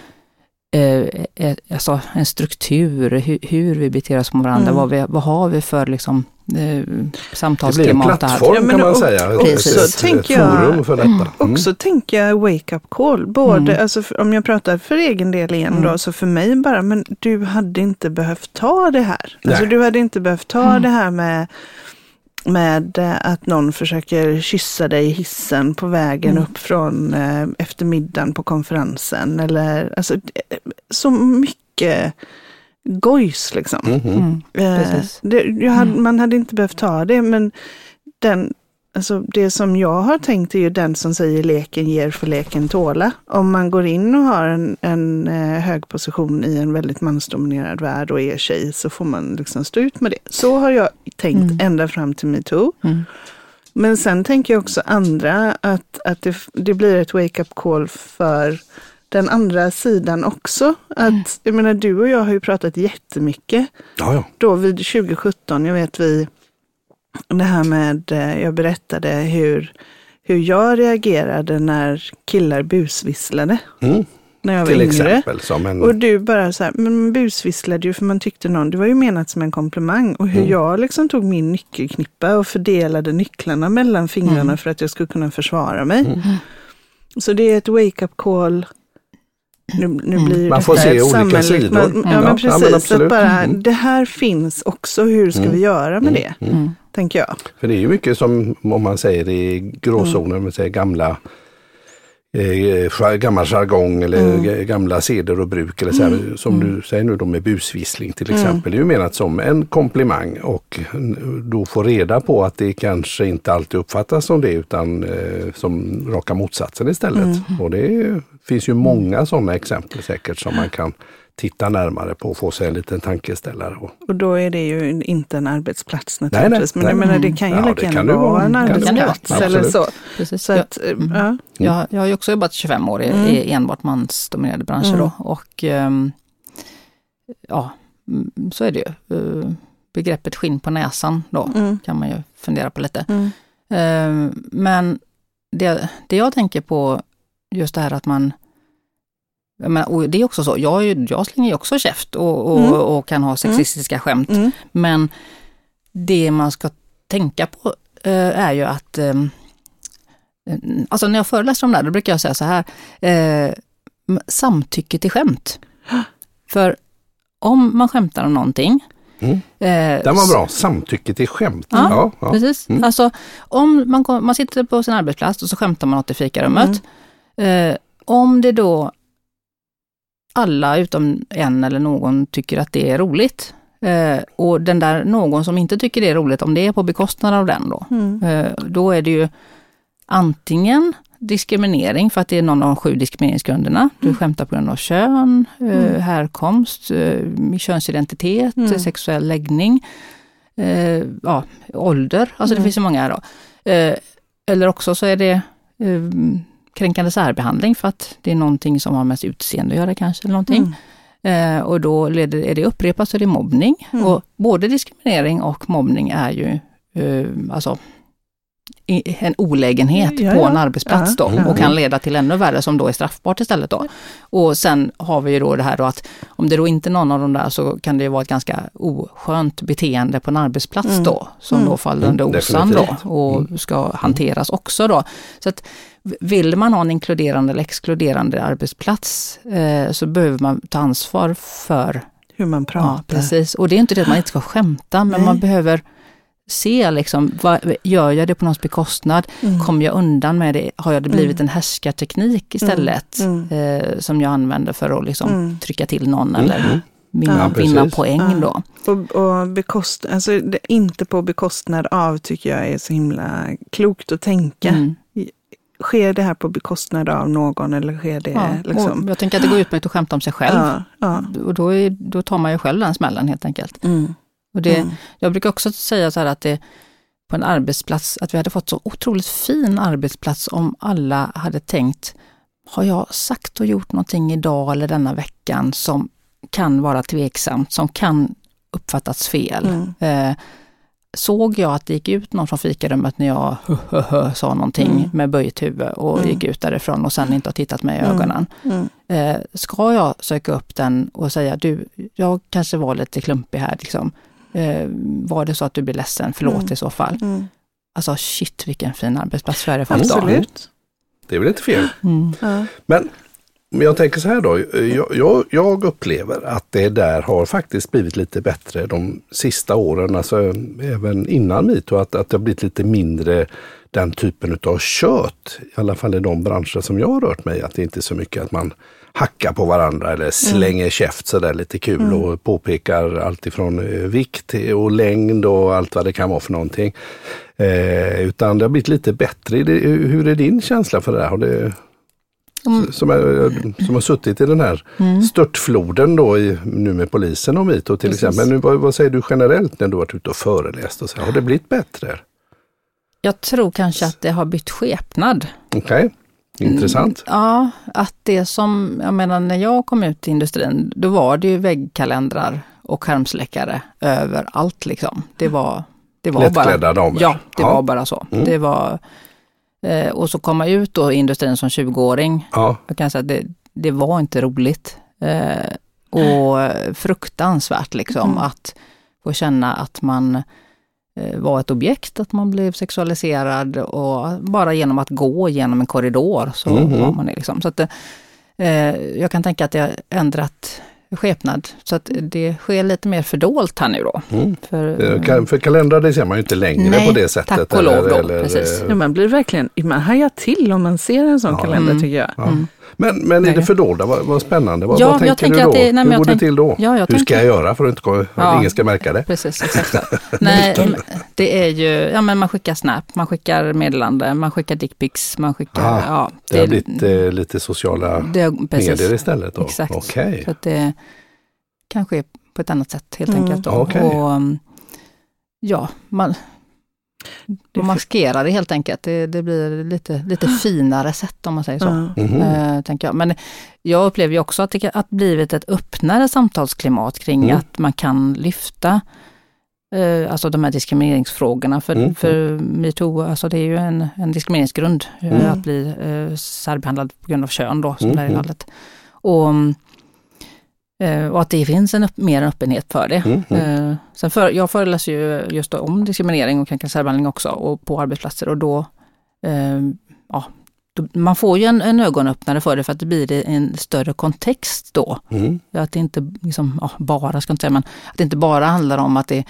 [SPEAKER 3] Eh, eh, alltså en struktur, hur, hur vi beter oss mot varandra,
[SPEAKER 1] Mm.
[SPEAKER 3] vad, vi, vad har vi för liksom, eh,
[SPEAKER 2] Det blir en
[SPEAKER 3] samtalsklimat.
[SPEAKER 2] plattform
[SPEAKER 1] Ja, men
[SPEAKER 2] kan man
[SPEAKER 1] och-
[SPEAKER 2] säga.
[SPEAKER 3] Precis.
[SPEAKER 2] ett, ett,
[SPEAKER 1] tänker jag-
[SPEAKER 2] forum för detta. Mm.
[SPEAKER 1] Också tänker jag wake up call. Både,
[SPEAKER 3] Mm.
[SPEAKER 1] alltså, om jag pratar för egen del igen
[SPEAKER 3] Mm.
[SPEAKER 1] då, så för mig bara, men du hade inte behövt ta det här. Alltså, du hade inte behövt ta
[SPEAKER 3] Mm.
[SPEAKER 1] det här med med eh, att någon försöker kyssa dig i hissen på vägen
[SPEAKER 3] Mm.
[SPEAKER 1] upp från eh, eftermiddagen på konferensen. Eller alltså, eh, så mycket gojs liksom.
[SPEAKER 2] Mhm.
[SPEAKER 3] Mm,
[SPEAKER 1] Eh, det, jag hade,
[SPEAKER 3] Mm.
[SPEAKER 1] Man hade inte behövt ta det, men den, alltså det som jag har tänkt är ju den som säger leken ger för leken tåla. Om man går in och har en, en eh, hög position i en väldigt mansdominerad värld och är tjej så får man liksom stå ut med det. Så har jag tänkt
[SPEAKER 3] Mm.
[SPEAKER 1] ända fram till metoo.
[SPEAKER 3] Mm.
[SPEAKER 1] Men sen tänker jag också andra att, att det, det blir ett wake-up call för den andra sidan också. Att, Jag menar, du och jag har ju pratat jättemycket
[SPEAKER 2] Ja, ja.
[SPEAKER 1] då vid 2017, jag vet vi, det här med, eh, jag berättade hur, hur jag reagerade när killar busvisslade
[SPEAKER 2] Mm.
[SPEAKER 1] när jag var
[SPEAKER 2] Till
[SPEAKER 1] yngre.
[SPEAKER 2] exempel som en...
[SPEAKER 1] Och du bara så här, men busvisslade ju för man tyckte någon, det var ju menat som en komplimang. Och hur
[SPEAKER 2] Mm.
[SPEAKER 1] jag liksom tog min nyckelknippa och fördelade nycklarna mellan fingrarna
[SPEAKER 3] Mm.
[SPEAKER 1] för att jag skulle kunna försvara mig.
[SPEAKER 2] Mm.
[SPEAKER 1] Så det är ett wake-up call. Nu, nu
[SPEAKER 3] Mm.
[SPEAKER 1] blir
[SPEAKER 2] Man får se olika sidor.
[SPEAKER 1] Men,
[SPEAKER 3] Mm.
[SPEAKER 1] ja,
[SPEAKER 3] Ja,
[SPEAKER 1] men
[SPEAKER 2] ja, men
[SPEAKER 1] precis. så
[SPEAKER 2] absolut.
[SPEAKER 1] att bara,
[SPEAKER 2] Mm.
[SPEAKER 1] Det här finns också, hur ska
[SPEAKER 2] Mm.
[SPEAKER 1] vi göra med
[SPEAKER 2] Mm.
[SPEAKER 1] det?
[SPEAKER 2] Mm.
[SPEAKER 3] Mm.
[SPEAKER 1] Tänker jag.
[SPEAKER 2] För det är ju mycket som, om man säger i gråzonen, mm. säger gamla eh, gammal jargong eller
[SPEAKER 1] Mm.
[SPEAKER 2] gamla seder och bruk. Eller så här, Som
[SPEAKER 3] Mm.
[SPEAKER 2] du säger nu då med busvissling till
[SPEAKER 1] Mm.
[SPEAKER 2] exempel. Det är ju menat som en komplimang och då få reda på att det kanske inte alltid uppfattas som det utan eh, som raka motsatsen istället.
[SPEAKER 1] Mm.
[SPEAKER 2] Och det finns ju många sådana exempel säkert som man kan titta närmare på och få sig en liten tankeställare. Och,
[SPEAKER 1] Och då är det ju inte en arbetsplats
[SPEAKER 2] nej,
[SPEAKER 1] naturligtvis. men jag
[SPEAKER 2] nej.
[SPEAKER 1] menar, det kan ju
[SPEAKER 2] Ja,
[SPEAKER 1] lika gärna vara en
[SPEAKER 3] vara.
[SPEAKER 1] arbetsplats eller så.
[SPEAKER 3] Precis.
[SPEAKER 1] så
[SPEAKER 3] Ja.
[SPEAKER 1] att, eh,
[SPEAKER 3] Mm.
[SPEAKER 1] ja.
[SPEAKER 3] Jag, jag har ju också jobbat 25 år i,
[SPEAKER 1] Mm.
[SPEAKER 3] i enbart mansdominerade branscher
[SPEAKER 1] Mm.
[SPEAKER 3] då och ehm, ja, mm, så är det ju. Eh, begreppet skinn på näsan då
[SPEAKER 1] Mm.
[SPEAKER 3] kan man ju fundera på lite.
[SPEAKER 1] Mm.
[SPEAKER 3] Eh, men det, det jag tänker på, just det här att man och det är också så, jag, ju- jag slänger ju också käft och, och,
[SPEAKER 1] Mm.
[SPEAKER 3] och kan ha sexistiska skämt.
[SPEAKER 1] Mm.
[SPEAKER 3] Men det man ska tänka på eh, är ju att, eh, alltså när jag föreläser om det här, då brukar jag säga så här, eh, samtycke till skämt. (gasps) För om man skämtar om någonting.
[SPEAKER 2] Mm.
[SPEAKER 3] Eh,
[SPEAKER 2] Den var
[SPEAKER 3] så-
[SPEAKER 2] bra, samtycke till skämt.
[SPEAKER 3] Ja,
[SPEAKER 2] Ja, ja.
[SPEAKER 3] Precis.
[SPEAKER 2] Mm.
[SPEAKER 3] Alltså, om man, man sitter på sin arbetsplats och så skämtar man åt i fikarummet. Eh, om det då alla utom en eller någon tycker att det är roligt eh, och den där någon som inte tycker det är roligt, om det är på bekostnad av den då,
[SPEAKER 1] Mm.
[SPEAKER 3] eh, då är det ju antingen diskriminering för att det är någon av de sju diskrimineringsgrunderna. Du
[SPEAKER 1] Mm.
[SPEAKER 3] skämtar på grund av kön, eh,
[SPEAKER 1] Mm.
[SPEAKER 3] härkomst, eh, könsidentitet,
[SPEAKER 1] Mm.
[SPEAKER 3] sexuell läggning, eh, ja, ålder. Alltså det
[SPEAKER 1] Mm.
[SPEAKER 3] finns så många här då. Eh, eller också så är det kränkande särbehandling för att det är någonting som har med utseende att göra kanske. Eller någonting.
[SPEAKER 1] Mm.
[SPEAKER 3] Eh, och då leder, är det upprepat så är det mobbning.
[SPEAKER 1] Mm.
[SPEAKER 3] Och både diskriminering och mobbning är ju eh, alltså en olägenhet
[SPEAKER 1] Ja,
[SPEAKER 3] på
[SPEAKER 1] ja.
[SPEAKER 3] en arbetsplats
[SPEAKER 1] Ja,
[SPEAKER 3] då
[SPEAKER 2] ja.
[SPEAKER 3] och kan leda till ännu värre som då är straffbart istället då. Och sen har vi ju då det här då att om det då inte är någon av de där så kan det ju vara ett ganska oskönt beteende på en arbetsplats
[SPEAKER 1] Mm.
[SPEAKER 3] då som
[SPEAKER 1] Mm.
[SPEAKER 3] då faller
[SPEAKER 2] Mm,
[SPEAKER 3] under OSAN då och
[SPEAKER 2] Mm.
[SPEAKER 3] ska hanteras också då. Så att vill man ha en inkluderande eller exkluderande arbetsplats eh, så behöver man ta ansvar för
[SPEAKER 1] hur man pratar.
[SPEAKER 3] Ja, precis. Och det är inte det att man inte ska skämta, men
[SPEAKER 1] Nej.
[SPEAKER 3] man behöver se liksom, vad, gör jag det på någons bekostnad?
[SPEAKER 1] Mm.
[SPEAKER 3] Kommer jag undan med det? Har jag det blivit en härskarteknik istället?
[SPEAKER 1] Mm.
[SPEAKER 3] Eh, som jag använder för att liksom
[SPEAKER 1] Mm.
[SPEAKER 3] trycka till någon
[SPEAKER 2] Mm.
[SPEAKER 3] eller vinna,
[SPEAKER 2] Ja,
[SPEAKER 3] vinna poäng
[SPEAKER 1] Ja.
[SPEAKER 3] då.
[SPEAKER 1] Och, och bekost, alltså det, inte på bekostnad av tycker jag är så himla klokt att tänka.
[SPEAKER 3] Mm.
[SPEAKER 1] Sker det här på bekostnad av någon eller sker det
[SPEAKER 3] Ja,
[SPEAKER 1] liksom?
[SPEAKER 3] jag tänker att det går utmärkt att skämta om sig själv.
[SPEAKER 1] Ja, ja.
[SPEAKER 3] Och då, är, då tar man ju själv den smällen helt enkelt.
[SPEAKER 1] Mm,
[SPEAKER 3] Och det,
[SPEAKER 1] mm.
[SPEAKER 3] Jag brukar också säga så här att det på en arbetsplats, att vi hade fått så otroligt fin arbetsplats om alla hade tänkt, har jag sagt och gjort någonting idag eller denna veckan som kan vara tveksamt, som kan uppfattats fel?
[SPEAKER 1] Mm.
[SPEAKER 3] Eh, såg jag att det gick ut någon från fikarummet när jag sa någonting
[SPEAKER 1] Mm.
[SPEAKER 3] med böjt huvud och
[SPEAKER 1] Mm.
[SPEAKER 3] gick ut därifrån och sen inte har tittat mig i
[SPEAKER 1] Mm.
[SPEAKER 3] ögonen.
[SPEAKER 1] Mm.
[SPEAKER 3] Eh, ska jag söka upp den och säga, du, jag kanske var lite klumpig här, liksom. Eh, var det så att du blir ledsen, förlåt
[SPEAKER 1] Mm.
[SPEAKER 3] i så fall.
[SPEAKER 1] Mm.
[SPEAKER 3] Alltså shit vilken fin arbetsplats hade fått idag.
[SPEAKER 1] Absolut.
[SPEAKER 2] Det är väl inte fel.
[SPEAKER 3] Mm.
[SPEAKER 1] Ja.
[SPEAKER 2] Men om jag tänker så här då. Jag, jag, jag upplever att det där har faktiskt blivit lite bättre de sista åren. Alltså även innan metoo. Att, att det har blivit lite mindre den typen av kött. I alla fall i de branscher som jag har rört mig. Att det inte är så mycket att man hackar på varandra eller slänger käft sådär lite kul och påpekar allt ifrån eh, vikt och längd och allt vad det kan vara för någonting. Eh, utan det har blivit lite bättre. Hur är din känsla för det här? Har det,
[SPEAKER 3] Mm.
[SPEAKER 2] som, är, som har suttit i den här
[SPEAKER 3] Mm.
[SPEAKER 2] störtfloden då i, nu med polisen och metoo till
[SPEAKER 3] Precis.
[SPEAKER 2] exempel. Men nu, vad, vad säger du generellt när du varit ute och föreläst? Och så? Har det blivit bättre?
[SPEAKER 3] Jag tror kanske att det har bytt skepnad.
[SPEAKER 2] Okej, intressant.
[SPEAKER 3] Ja, att det som, jag menar när jag kom ut i industrin, då var det ju väggkalendrar och skärmsläckare överallt liksom. Det var, det var bara...
[SPEAKER 2] Lättklädda damer.
[SPEAKER 3] Ja, det
[SPEAKER 2] Ja.
[SPEAKER 3] var bara så.
[SPEAKER 2] Mm.
[SPEAKER 3] Det var, eh, och så komma ut då i industrin som 20-åring,
[SPEAKER 2] Ja,
[SPEAKER 3] jag kan säga att det, det var inte roligt. Eh, och fruktansvärt liksom
[SPEAKER 1] Mm.
[SPEAKER 3] att få känna att man eh, var ett objekt, att man blev sexualiserad och bara genom att gå genom en korridor så
[SPEAKER 2] Mhm.
[SPEAKER 3] var man det. Liksom. Så att, eh, jag kan tänka att det har ändrat skepnad. Så att det sker lite mer fördolt här nu då.
[SPEAKER 2] mm.
[SPEAKER 3] För,
[SPEAKER 2] Eh, kan- För kalendrar det ser man ju inte längre
[SPEAKER 3] Nej,
[SPEAKER 2] på det sättet.
[SPEAKER 3] tack och lov då, precis.
[SPEAKER 2] eh,
[SPEAKER 1] Ja, man blir verkligen, man hajar till om man ser en sån
[SPEAKER 2] Ja.
[SPEAKER 1] kalender
[SPEAKER 3] Mm.
[SPEAKER 1] tycker jag.
[SPEAKER 2] ja. Men, men i
[SPEAKER 3] Nej.
[SPEAKER 2] det fördolda, vad, vad spännande. Vad,
[SPEAKER 3] Ja,
[SPEAKER 2] vad
[SPEAKER 3] jag
[SPEAKER 2] tänker du
[SPEAKER 3] att
[SPEAKER 2] då?
[SPEAKER 3] det- nej,
[SPEAKER 2] Hur går det till då?
[SPEAKER 3] Ja, jag
[SPEAKER 2] Hur
[SPEAKER 3] tänker-
[SPEAKER 2] ska jag göra för att, inte, att
[SPEAKER 3] Ja.
[SPEAKER 2] ingen ska märka det?
[SPEAKER 3] Precis, (laughs) exakt. Nej, det är ju, ja men man skickar snap, man skickar meddelande, man skickar dickpics, man skickar,
[SPEAKER 2] Ah,
[SPEAKER 3] ja.
[SPEAKER 2] Det har blivit eh, lite sociala
[SPEAKER 3] det,
[SPEAKER 2] medier istället då?
[SPEAKER 3] Exakt.
[SPEAKER 2] Okej.
[SPEAKER 3] Så att det kan ske på ett annat sätt helt
[SPEAKER 1] Mm.
[SPEAKER 3] enkelt. Då.
[SPEAKER 2] Okej.
[SPEAKER 3] Och, um, ja, man,
[SPEAKER 1] Det
[SPEAKER 3] man maskerar det helt enkelt. Det, det blir lite, lite finare sätt om man säger så.
[SPEAKER 2] Mhm.
[SPEAKER 3] Eh, tänker jag. Men jag upplever ju också att det har blivit ett öppnare samtalsklimat kring
[SPEAKER 2] Mm.
[SPEAKER 3] att man kan lyfta eh, alltså de här diskrimineringsfrågorna. För,
[SPEAKER 2] Mm.
[SPEAKER 3] för metoo, alltså det är ju en, en diskrimineringsgrund eh,
[SPEAKER 2] Mm.
[SPEAKER 3] att bli eh, särbehandlad på grund av kön då, som
[SPEAKER 2] Mm.
[SPEAKER 3] det här i fallet. Och, eh, och att det finns en upp, mer en öppenhet för det.
[SPEAKER 2] Mm. Mm.
[SPEAKER 3] Eh, sen för, jag föreläser ju just om diskriminering och kränkande särbehandling också och på arbetsplatser och då, eh, ja, då, man får ju en, en ögonöppnare för det för att det blir en större kontext då.
[SPEAKER 2] Mm.
[SPEAKER 3] Att det inte liksom, ja, bara, ska inte säga, men att det inte bara handlar om att det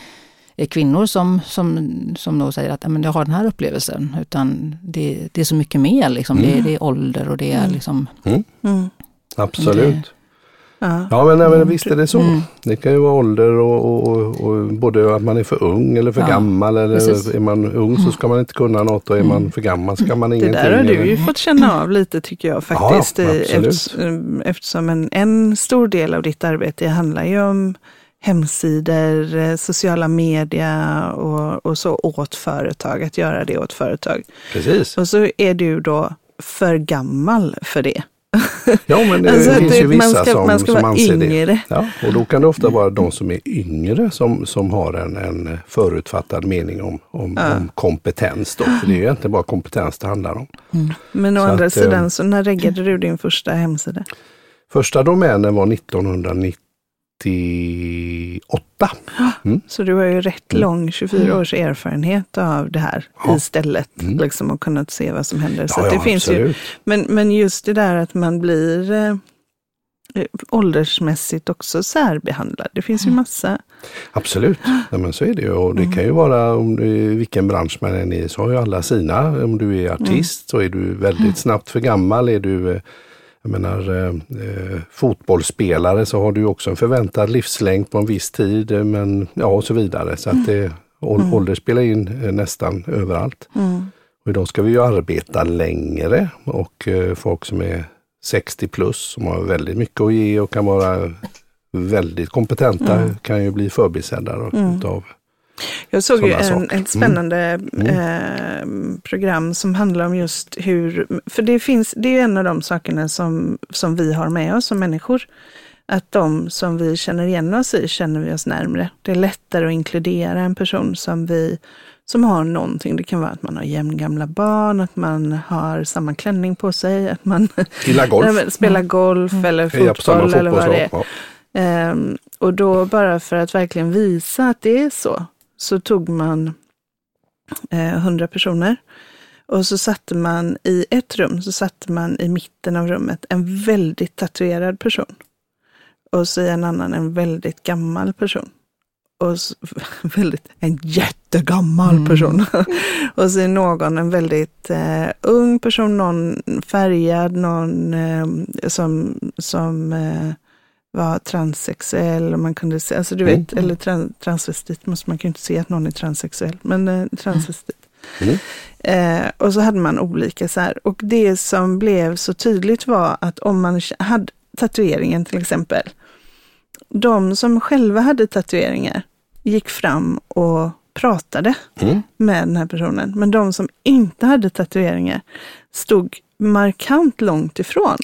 [SPEAKER 3] är kvinnor som, som, som då säger att "Ja, men jag har den här upplevelsen, utan det, det är så mycket mer. Liksom. Det, är- det är ålder och det är
[SPEAKER 1] Mm.
[SPEAKER 3] liksom...
[SPEAKER 1] Mm.
[SPEAKER 2] Absolut.
[SPEAKER 1] Ja.
[SPEAKER 2] Ja men, nej, men visst är det så.
[SPEAKER 3] Mm.
[SPEAKER 2] Det kan ju vara ålder och, och, och, både att man är för ung eller för
[SPEAKER 3] Ja,
[SPEAKER 2] gammal. Eller
[SPEAKER 3] precis.
[SPEAKER 2] är man ung så ska man inte kunna något och är man för gammal ska man
[SPEAKER 1] Det
[SPEAKER 2] ingenting.
[SPEAKER 1] där har du ju fått känna av lite tycker jag faktiskt.
[SPEAKER 2] Ja, absolut.
[SPEAKER 1] eftersom, eftersom en, en stor del av ditt arbete handlar ju om hemsidor, eh, sociala media och, och så åt företag, att göra det åt företag.
[SPEAKER 2] Precis.
[SPEAKER 1] Och så är du då för gammal för det. (laughs)
[SPEAKER 2] Ja men det
[SPEAKER 1] Alltså,
[SPEAKER 2] finns
[SPEAKER 1] det-
[SPEAKER 2] ju vissa
[SPEAKER 1] man ska,
[SPEAKER 2] som,
[SPEAKER 1] man ska
[SPEAKER 2] som
[SPEAKER 1] vara
[SPEAKER 2] anser det.
[SPEAKER 1] yngre.
[SPEAKER 2] Ja, och då kan det ofta vara de som är yngre som, som har en, en förutfattad mening om, om,
[SPEAKER 1] Ja.
[SPEAKER 2] om kompetens. Då. För det är ju egentligen bara kompetens det handlar om.
[SPEAKER 1] Men å
[SPEAKER 2] Så
[SPEAKER 1] andra
[SPEAKER 2] att, eh,
[SPEAKER 1] sidan, så när reggade du din första hemsida?
[SPEAKER 2] Första domänen var 1998.
[SPEAKER 1] Så du har ju rätt
[SPEAKER 2] Mm.
[SPEAKER 1] lång 24 års erfarenhet av det här
[SPEAKER 2] Ja.
[SPEAKER 1] istället.
[SPEAKER 2] Mm.
[SPEAKER 1] Liksom, och kunnat se vad som händer. Så
[SPEAKER 2] Ja,
[SPEAKER 1] det
[SPEAKER 2] ja,
[SPEAKER 1] finns ju, men, men just det där att man blir, eh, eh, åldersmässigt också särbehandlad. Det finns ju
[SPEAKER 2] Mm.
[SPEAKER 1] massa.
[SPEAKER 2] Absolut, ja, men så är det ju. Och det kan ju vara om du, i vilken bransch man än är så har ju alla sina. Om du är artist så är du väldigt snabbt för gammal. Är du eh, jag menar, eh, eh, fotbollsspelare så har du också en förväntad livslängd på en viss tid. eh, Men ja, och så vidare. Så att det, å- ålder spelar in eh, nästan överallt.
[SPEAKER 1] Mm.
[SPEAKER 2] Och idag ska vi ju arbeta längre och eh, folk som är 60 plus som har väldigt mycket att ge och kan vara väldigt kompetenta
[SPEAKER 1] Mm.
[SPEAKER 2] kan ju bli förbisedda
[SPEAKER 1] Mm.
[SPEAKER 2] utav
[SPEAKER 1] Jag såg ju en, ett spännande
[SPEAKER 2] Mm.
[SPEAKER 1] eh, program som handlar om just hur, för det finns, det är en av de sakerna som, som vi har med oss som människor. Att de som vi känner igen oss i känner vi oss närmre. Det är lättare att inkludera en person som vi som har någonting. Det kan vara att man har jämngamla barn, att man har samma klänning på sig, att man
[SPEAKER 2] golf. (laughs)
[SPEAKER 1] Spelar golf eller
[SPEAKER 2] Heja på samma
[SPEAKER 1] fotboll eller vad det är.
[SPEAKER 2] Ja.
[SPEAKER 1] Ehm, och då bara för att verkligen visa att det är så, så tog man eh, 100 personer och så satte man i ett rum, så satte man i mitten av rummet en väldigt tatuerad person. Och så i en annan en väldigt gammal person. Och så, (laughs) väldigt, en jättegammal
[SPEAKER 3] Mm.
[SPEAKER 1] person. (laughs) och så är någon en väldigt eh, ung person, någon färgad, någon eh, som, som eh, var transsexuell. Och man kunde se, alltså du
[SPEAKER 2] Mm.
[SPEAKER 1] vet, eller tran, transvestit, måste man kan ju inte se att någon är transsexuell, men eh, transvestit.
[SPEAKER 2] Mm.
[SPEAKER 1] Eh, och så hade man olika så här. Och det som blev så tydligt var att om man hade tatueringen till exempel, de som själva hade tatueringar gick fram och pratade
[SPEAKER 2] Mm.
[SPEAKER 1] med den här personen. Men de som inte hade tatueringar stod markant långt ifrån.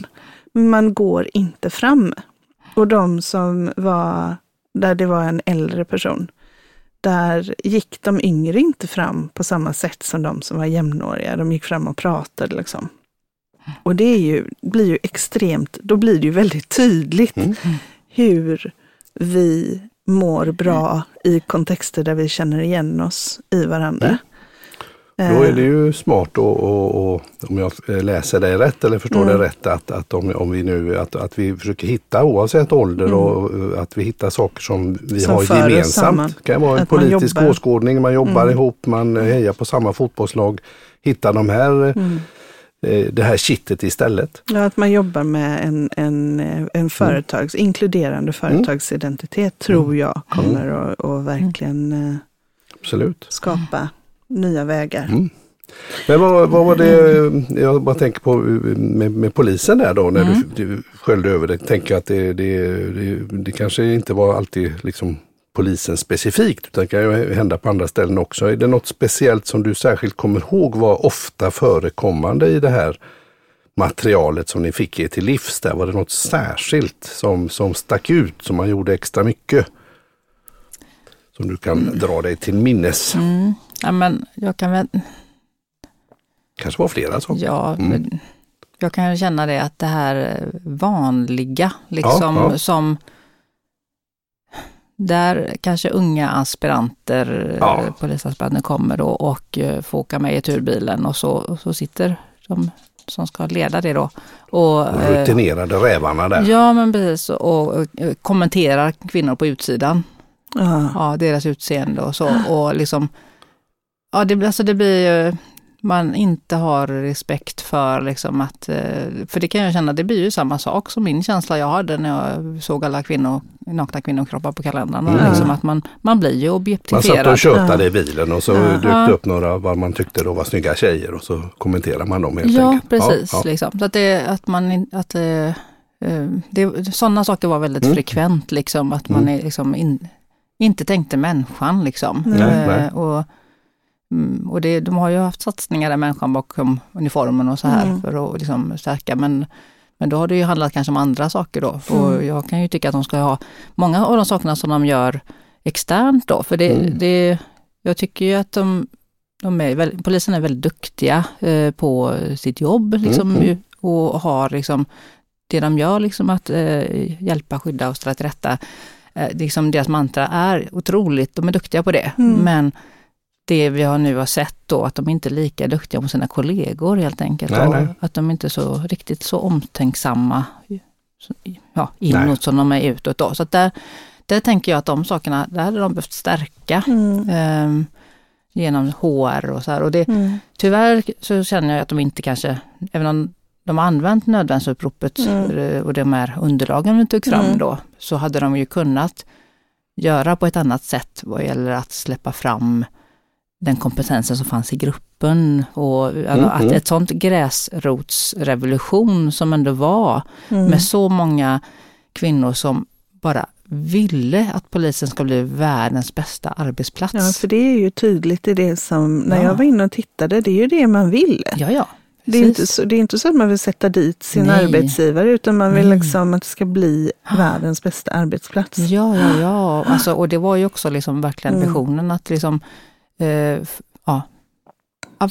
[SPEAKER 1] Man går inte fram. Och de som var, där det var en äldre person, där gick de yngre inte fram på samma sätt som de som var jämnåriga. De gick fram och pratade liksom. Och det är ju, blir ju extremt, då blir det ju väldigt tydligt
[SPEAKER 2] Mm.
[SPEAKER 1] hur vi mår bra i kontexter där vi känner igen oss i varandra.
[SPEAKER 2] Mm. Då är det ju smart och, och, och om jag läser det rätt eller förstår
[SPEAKER 1] Mm.
[SPEAKER 2] det rätt att, att om, om vi nu att, att vi försöker hitta oavsett ålder och uh, att vi hittar saker som vi
[SPEAKER 1] Mm. Som
[SPEAKER 2] har
[SPEAKER 1] samman.
[SPEAKER 2] gemensamt. Det kan vara en
[SPEAKER 1] Att man
[SPEAKER 2] politisk
[SPEAKER 1] jobbar.
[SPEAKER 2] åskådning, man jobbar
[SPEAKER 1] Mm.
[SPEAKER 2] ihop, man hejar på samma fotbollslag. Hitta de här,
[SPEAKER 1] Mm.
[SPEAKER 2] eh, det här kittet istället.
[SPEAKER 1] Ja, att man jobbar med en, en,
[SPEAKER 2] Mm.
[SPEAKER 1] en företags, inkluderande företagsidentitet tror jag kommer att, att verkligen eh,
[SPEAKER 2] Absolut.
[SPEAKER 1] skapa nya vägar.
[SPEAKER 2] Mm. Men vad, vad var det, jag bara tänker på med, med polisen där då när
[SPEAKER 3] Mm.
[SPEAKER 2] du, du sköljde över det. Tänker att det, det, det, det kanske inte var alltid liksom polisen specifikt utan det kan ju hända på andra ställen också. Är det något speciellt som du särskilt kommer ihåg var ofta förekommande i det här materialet som ni fick er till livs där? Var det något särskilt som, som stack ut, som man gjorde extra mycket? Som du kan dra dig till minnes.
[SPEAKER 3] Mm. Ja, men jag kan väl,
[SPEAKER 2] kanske var flera saker.
[SPEAKER 3] ja,
[SPEAKER 2] Mm.
[SPEAKER 3] jag kan ju känna det att det här vanliga, liksom
[SPEAKER 2] Ja, ja.
[SPEAKER 3] som där kanske unga aspiranter,
[SPEAKER 2] Ja.
[SPEAKER 3] eh, polisaspiranter kommer då och eh, får åka med i turbilen och så, och så sitter de som ska leda det då. Och,
[SPEAKER 2] De
[SPEAKER 3] eh,
[SPEAKER 2] rutinerade rävarna där.
[SPEAKER 3] Ja, men precis. Och, och eh, kommenterar kvinnor på utsidan.
[SPEAKER 1] Ja.
[SPEAKER 3] Ja, deras utseende och så. Och liksom, ja, det, blir- alltså det blir ju, man inte har respekt för liksom att, eh, för det kan jag känna, det blir ju samma sak som min känsla jag hade när jag såg alla kvinnor, nakna kvinnokroppar på kalendern.
[SPEAKER 2] Mm.
[SPEAKER 3] Liksom att man, man blir ju
[SPEAKER 2] Man
[SPEAKER 3] objektifierad.
[SPEAKER 2] satt och tjötade i bilen och så
[SPEAKER 1] Ja.
[SPEAKER 2] dök det upp några vad man tyckte då var snygga tjejer och så kommenterar man dem helt
[SPEAKER 3] Ja,
[SPEAKER 2] enkelt.
[SPEAKER 3] precis.
[SPEAKER 2] Ja, ja.
[SPEAKER 3] Liksom. Så att det, att man, att det, eh, det, sådana saker var väldigt
[SPEAKER 2] Mm.
[SPEAKER 3] frekvent, liksom, att man
[SPEAKER 2] Mm.
[SPEAKER 3] liksom in, inte tänkte människan. Liksom.
[SPEAKER 2] Nej,
[SPEAKER 3] Eh,
[SPEAKER 2] nej.
[SPEAKER 3] Och, mm, och det, de har ju haft satsningar där människan bakom uniformen och så här
[SPEAKER 1] Mm.
[SPEAKER 3] för att liksom stärka, men men då har det ju handlat kanske om andra saker då. Och
[SPEAKER 1] Mm.
[SPEAKER 3] jag kan ju tycka att de ska ha många av de sakerna som de gör externt då, för det,
[SPEAKER 2] Mm.
[SPEAKER 3] det jag tycker ju att de, de är väl, polisen är väldigt duktiga eh, på sitt jobb liksom,
[SPEAKER 2] Mm,
[SPEAKER 3] och har liksom det de gör, liksom att eh, hjälpa, skydda och ställa till rätta. Eh, liksom deras mantra är otroligt, de är duktiga på det.
[SPEAKER 1] Mm.
[SPEAKER 3] Men det vi har nu har sett då, att de inte är lika duktiga mot sina kollegor helt enkelt.
[SPEAKER 2] Nej,
[SPEAKER 3] och
[SPEAKER 2] nej.
[SPEAKER 3] Att de inte är så riktigt så omtänksamma ja, inåt som de är utåt. Då. Så där, där tänker jag att de sakerna, där hade de behövt stärka.
[SPEAKER 1] Mm.
[SPEAKER 3] Eh, genom HR och så här. Och det,
[SPEAKER 1] Mm.
[SPEAKER 3] Tyvärr så känner jag att de inte kanske, även om de har använt nödvärnsuppropet
[SPEAKER 1] Mm.
[SPEAKER 3] eh, och de här underlagen vi tog fram
[SPEAKER 1] Mm.
[SPEAKER 3] då, så hade de ju kunnat göra på ett annat sätt vad gäller att släppa fram den kompetensen som fanns i gruppen och alltså, att
[SPEAKER 2] mm.
[SPEAKER 3] ett sånt gräsrotsrevolution som ändå var
[SPEAKER 1] Mm.
[SPEAKER 3] med så många kvinnor som bara ville att polisen ska bli världens bästa arbetsplats.
[SPEAKER 1] Ja, för det är ju tydligt i det som, när
[SPEAKER 3] Ja.
[SPEAKER 1] jag var inne och tittade, det är ju det man vill.
[SPEAKER 3] ja, ja.
[SPEAKER 1] Det är, inte så, det är inte så att man vill sätta dit sin
[SPEAKER 3] Nej.
[SPEAKER 1] arbetsgivare, utan man vill
[SPEAKER 3] Nej.
[SPEAKER 1] liksom att det ska bli världens bästa arbetsplats.
[SPEAKER 3] Ja, ja, ja. Alltså, och det var ju också liksom verkligen
[SPEAKER 1] Mm.
[SPEAKER 3] visionen att liksom, eh, ja,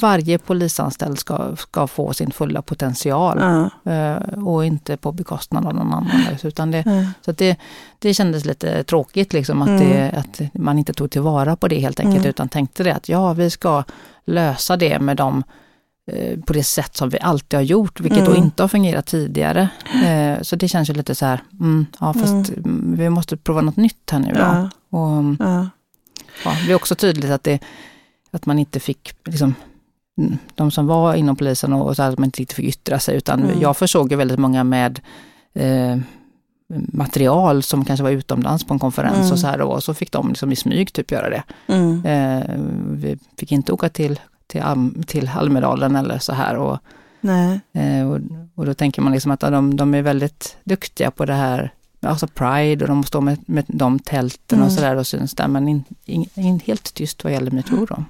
[SPEAKER 3] varje polisanställd ska, ska få sin fulla potential
[SPEAKER 1] Ja.
[SPEAKER 3] eh, och inte på bekostnad av någon annan. (laughs) Utan det,
[SPEAKER 1] Ja.
[SPEAKER 3] så det, det kändes lite tråkigt liksom att,
[SPEAKER 1] Mm.
[SPEAKER 3] det, att man inte tog tillvara på det helt enkelt
[SPEAKER 1] Mm.
[SPEAKER 3] utan tänkte det att ja, vi ska lösa det med dem eh, på det sätt som vi alltid har gjort, vilket då
[SPEAKER 1] Mm.
[SPEAKER 3] inte har fungerat tidigare. Eh, så det känns ju lite så här, mm, ja fast mm, vi måste prova något nytt här nu då.
[SPEAKER 1] Ja.
[SPEAKER 3] Och, mm,
[SPEAKER 1] Ja.
[SPEAKER 3] det är också tydligt att, det, att man inte fick, liksom, mm, de som var inom polisen och, och så att man inte fick yttra sig, utan
[SPEAKER 1] Mm.
[SPEAKER 3] jag försåg ju väldigt många med eh, material som kanske var utomlands på en konferens
[SPEAKER 1] Mm.
[SPEAKER 3] och så här och så fick de liksom i smyg typ göra det.
[SPEAKER 1] Mm.
[SPEAKER 3] Eh, vi fick inte åka till, till, Alm- till Almedalen eller så här och, eh, och, och då tänker man liksom att de, de är väldigt duktiga på det här Alltså Pride och de står med, med de tälten och
[SPEAKER 1] Mm.
[SPEAKER 3] sådär och syns där men in, in, in helt tyst vad gäller metoo då.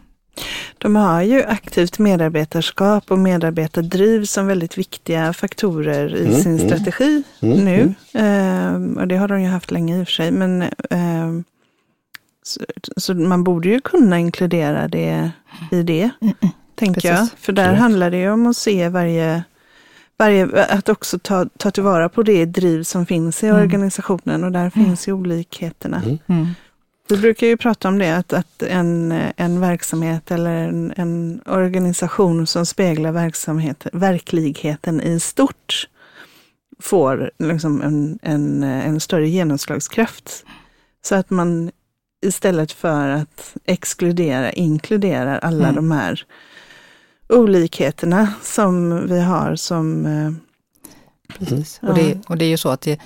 [SPEAKER 1] De har ju aktivt medarbetarskap och medarbetardriv som väldigt viktiga faktorer i
[SPEAKER 2] Mm,
[SPEAKER 1] sin
[SPEAKER 2] mm.
[SPEAKER 1] strategi
[SPEAKER 2] Mm,
[SPEAKER 1] nu.
[SPEAKER 2] mm.
[SPEAKER 1] Ehm, och det har de ju haft länge i och för sig. Men, ehm, så, så man borde ju kunna inkludera det i det, tänker jag.
[SPEAKER 3] Precis.
[SPEAKER 1] För där handlar det ju om att se varje, varje att också ta, ta tillvara på det driv som finns i
[SPEAKER 3] Mm.
[SPEAKER 1] organisationen och där finns ju olikheterna.
[SPEAKER 2] Mm.
[SPEAKER 3] Mm.
[SPEAKER 1] Vi brukar ju prata om det, att, att en, en verksamhet eller en, en organisation som speglar verksamhet, verkligheten i stort får liksom en, en, en större genomslagskraft. Så att man istället för att exkludera inkluderar alla
[SPEAKER 3] Mm.
[SPEAKER 1] de här olikheterna som vi har som... eh,
[SPEAKER 3] Precis.
[SPEAKER 1] Ja.
[SPEAKER 3] Och, det, och det är ju så att det,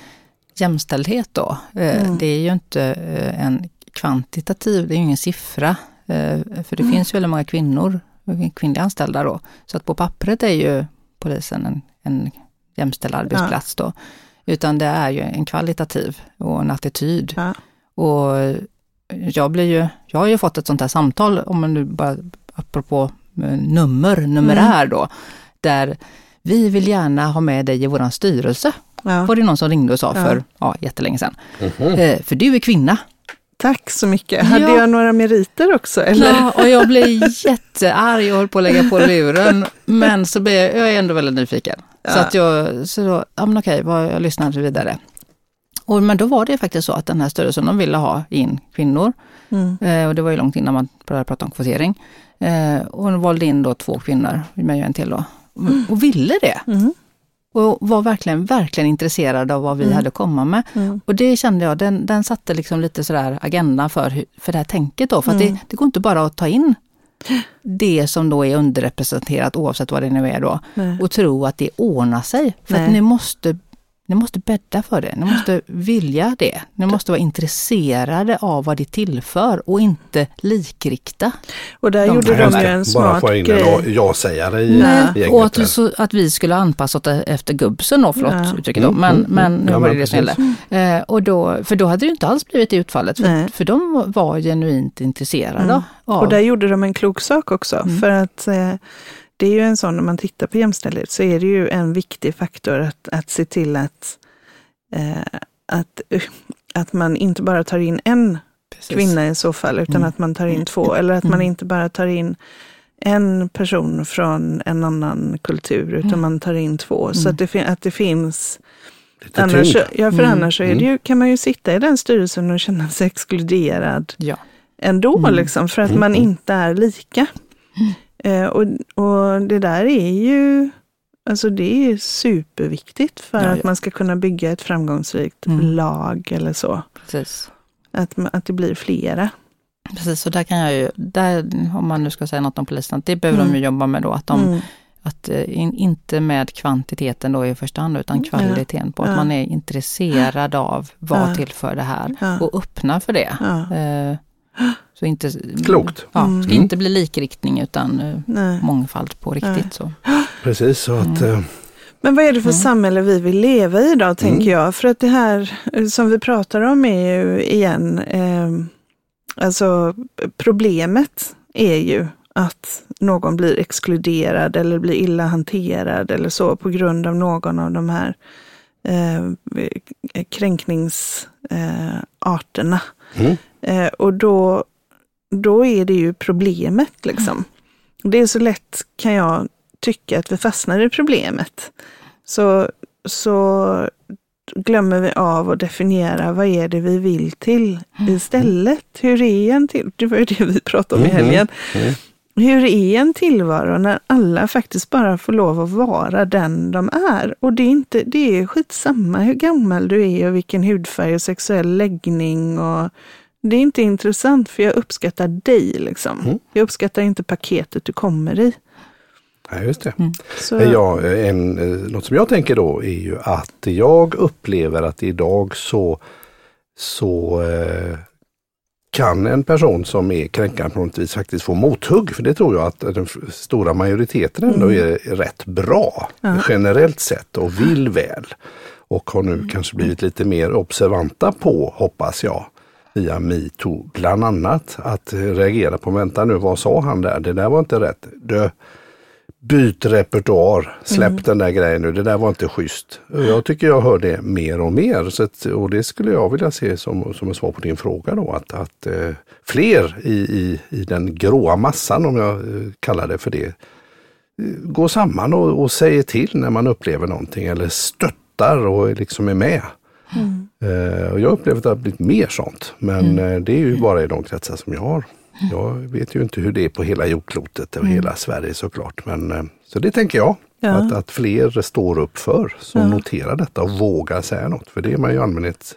[SPEAKER 3] jämställdhet då, eh,
[SPEAKER 1] Mm.
[SPEAKER 3] det är ju inte eh, en kvantitativ, det är ju ingen siffra. För det
[SPEAKER 1] Mm.
[SPEAKER 3] finns ju väldigt många kvinnor, kvinnliga anställda då. Så att på pappret är ju polisen en, en jämställd arbetsplats då. Utan det är ju en kvalitativ och en attityd.
[SPEAKER 1] Ja.
[SPEAKER 3] Och jag blir ju, jag har ju fått ett sånt här samtal, om man nu bara, apropå nummer, numerär då, där vi vill gärna ha med dig i våran styrelse.
[SPEAKER 1] Ja.
[SPEAKER 3] Var det någon som ringde och sa
[SPEAKER 1] Ja.
[SPEAKER 3] för ja, jättelänge sedan.
[SPEAKER 2] Mhm.
[SPEAKER 3] Eh, för du är kvinna.
[SPEAKER 1] Tack så mycket. Hade
[SPEAKER 3] Ja.
[SPEAKER 1] jag några meriter också? Eller?
[SPEAKER 3] Ja, och jag blev jättearg och höll på att lägga på luren. Men så blev jag, jag är ändå väldigt nyfiken. Så
[SPEAKER 1] Ja.
[SPEAKER 3] att jag, så då, ja men okej, vad- jag lyssnade vidare. Och, men då var det faktiskt så att den här styrelsen, de ville ha in kvinnor.
[SPEAKER 1] Mm.
[SPEAKER 3] Eh, och det var ju långt innan man började prata om kvotering. Eh, och de valde in då två kvinnor, mig och en till då. Och ville det.
[SPEAKER 1] Mm.
[SPEAKER 3] Och var verkligen, verkligen intresserade av vad vi
[SPEAKER 1] Mm.
[SPEAKER 3] hade att komma med.
[SPEAKER 1] Mm.
[SPEAKER 3] Och det kände jag, den, den satte liksom lite sådär agendan för, för det här tänket då. För att
[SPEAKER 1] Mm.
[SPEAKER 3] det, det går inte bara att ta in det som då är underrepresenterat oavsett vad det nu är då
[SPEAKER 1] Nej.
[SPEAKER 3] och tro att det ordnar sig. För
[SPEAKER 1] Nej.
[SPEAKER 3] att ni måste, ni måste bädda för det, ni måste vilja det. Ni måste vara intresserade av vad det tillför och inte likrikta.
[SPEAKER 1] Och där
[SPEAKER 3] De
[SPEAKER 1] gjorde de ju en
[SPEAKER 2] Bara
[SPEAKER 1] smart
[SPEAKER 2] få in en
[SPEAKER 1] grej.
[SPEAKER 2] ja-sägare i
[SPEAKER 1] Nej.
[SPEAKER 2] gänget.
[SPEAKER 3] och att, så, att vi skulle anpassa oss efter gubbsen då, förlåt
[SPEAKER 1] Ja.
[SPEAKER 3] uttrycket då,
[SPEAKER 2] Mm,
[SPEAKER 3] men,
[SPEAKER 2] mm,
[SPEAKER 3] men
[SPEAKER 2] mm.
[SPEAKER 3] nu
[SPEAKER 2] Ja,
[SPEAKER 3] var det
[SPEAKER 2] men
[SPEAKER 3] det som gällde. Eh, och då, för då hade det ju inte alls blivit det utfallet,
[SPEAKER 1] Nej.
[SPEAKER 3] för, för de var genuint intresserade
[SPEAKER 1] Mm.
[SPEAKER 3] av...
[SPEAKER 1] Och där gjorde de en klok sak också.
[SPEAKER 3] Mm.
[SPEAKER 1] För att eh, det är ju en sån, när man tittar på jämställdhet, så är det ju en viktig faktor att, att se till att, eh, att, (laughs) att man inte bara tar in en
[SPEAKER 3] Precis.
[SPEAKER 1] kvinna i så fall, utan
[SPEAKER 3] Mm.
[SPEAKER 1] att man tar in två. Eller att man
[SPEAKER 3] Mm.
[SPEAKER 1] inte bara tar in en person från en annan kultur, utan
[SPEAKER 3] Mm.
[SPEAKER 1] man tar in två. Så
[SPEAKER 3] Mm.
[SPEAKER 1] att det, att det finns
[SPEAKER 2] Lite
[SPEAKER 1] Annars,
[SPEAKER 2] tyngd.
[SPEAKER 1] ja, för
[SPEAKER 3] Mm.
[SPEAKER 1] annars är det ju, kan man ju sitta i den styrelsen och känna sig exkluderad
[SPEAKER 3] Ja.
[SPEAKER 1] ändå,
[SPEAKER 3] Mm.
[SPEAKER 1] liksom, för att
[SPEAKER 2] Mm.
[SPEAKER 1] man inte är lika. Eh, och, och det där är ju Alltså det är superviktigt för
[SPEAKER 3] Ja,
[SPEAKER 1] att
[SPEAKER 3] ja.
[SPEAKER 1] man ska kunna bygga ett framgångsrikt
[SPEAKER 3] Mm.
[SPEAKER 1] lag eller så.
[SPEAKER 3] Precis.
[SPEAKER 1] Att, att det blir flera.
[SPEAKER 3] Precis, så där kan jag ju, där, om man nu ska säga något om polisen, det behöver
[SPEAKER 1] Mm.
[SPEAKER 3] de ju jobba med då. Att, de,
[SPEAKER 1] Mm.
[SPEAKER 3] att eh, in, inte med kvantiteten då i första hand, utan
[SPEAKER 1] Mm.
[SPEAKER 3] kvaliteten på att
[SPEAKER 1] Ja.
[SPEAKER 3] man är intresserad av vad
[SPEAKER 1] Ja.
[SPEAKER 3] tillför det här
[SPEAKER 1] Ja.
[SPEAKER 3] och öppna för det.
[SPEAKER 1] Ja.
[SPEAKER 3] Eh, (gasps) så inte,
[SPEAKER 2] Klokt.
[SPEAKER 3] Ja,
[SPEAKER 1] Mm.
[SPEAKER 3] ska inte bli likriktning utan eh,
[SPEAKER 1] Nej.
[SPEAKER 3] mångfald på riktigt. Så. (gasps)
[SPEAKER 2] Precis, så att
[SPEAKER 3] Mm.
[SPEAKER 2] eh,
[SPEAKER 1] Men vad är det för
[SPEAKER 3] Mm.
[SPEAKER 1] samhälle vi vill leva i då, tänker
[SPEAKER 2] Mm.
[SPEAKER 1] jag? För att det här eh, som vi pratar om är ju igen, eh, alltså problemet är ju att någon blir exkluderad eller blir illa hanterad eller så på grund av någon av de här eh, kränkningsarterna.
[SPEAKER 2] mm,
[SPEAKER 1] Eh, och då, då är det ju problemet liksom. Det är så lätt kan jag tycka att vi fastnar i problemet. Så, så glömmer vi av att definiera vad är det vi vill till istället. Hur är en till? Det var ju det vi pratade om i
[SPEAKER 2] Mhm.
[SPEAKER 1] helgen.
[SPEAKER 2] Mm.
[SPEAKER 1] Hur är en tillvaro när alla faktiskt bara får lov att vara den de är? Och det är, inte, det är skitsamma hur gammal du är och vilken hudfärg och sexuell läggning. Och det är inte intressant för jag uppskattar dig. Liksom.
[SPEAKER 2] Mm.
[SPEAKER 1] Jag uppskattar inte paketet du kommer i.
[SPEAKER 2] ja, just det.
[SPEAKER 1] Så,
[SPEAKER 2] Ja, en, eh, något som jag tänker då är ju att jag upplever att idag så, så eh, kan en person som är kränkande på något vis faktiskt få mothugg. För det tror jag att den stora majoriteten ändå
[SPEAKER 1] Mm.
[SPEAKER 2] är rätt bra
[SPEAKER 1] Ja.
[SPEAKER 2] generellt sett och vill väl. Och har nu kanske blivit lite mer observanta på, hoppas jag, via metoo bland annat, att eh, reagera på, vänta nu, vad sa han där? Det där var inte rätt. Dö. Byt repertoar, släpp
[SPEAKER 1] Mm.
[SPEAKER 2] den där grejen nu, det där var inte schysst. Jag tycker jag hör det mer och mer. Så att, och det skulle jag vilja se som, som ett svar på din fråga då. Att, att eh, fler i, i, i den gråa massan, om jag eh, kallar det för det, eh, går samman och, och säger till när man upplever någonting eller stöttar och liksom är med.
[SPEAKER 1] Mm.
[SPEAKER 2] Eh, och jag upplever att det har blivit mer sånt. Men eh, det är ju bara i de kretsar som jag har. Jag vet ju inte hur det är på hela jordklotet och hela Sverige såklart. Men, eh, så det tänker jag.
[SPEAKER 1] Ja.
[SPEAKER 2] Att, att fler står upp för, som
[SPEAKER 1] Ja.
[SPEAKER 2] noterar detta och vågar säga något. För det är man ju i allmänhet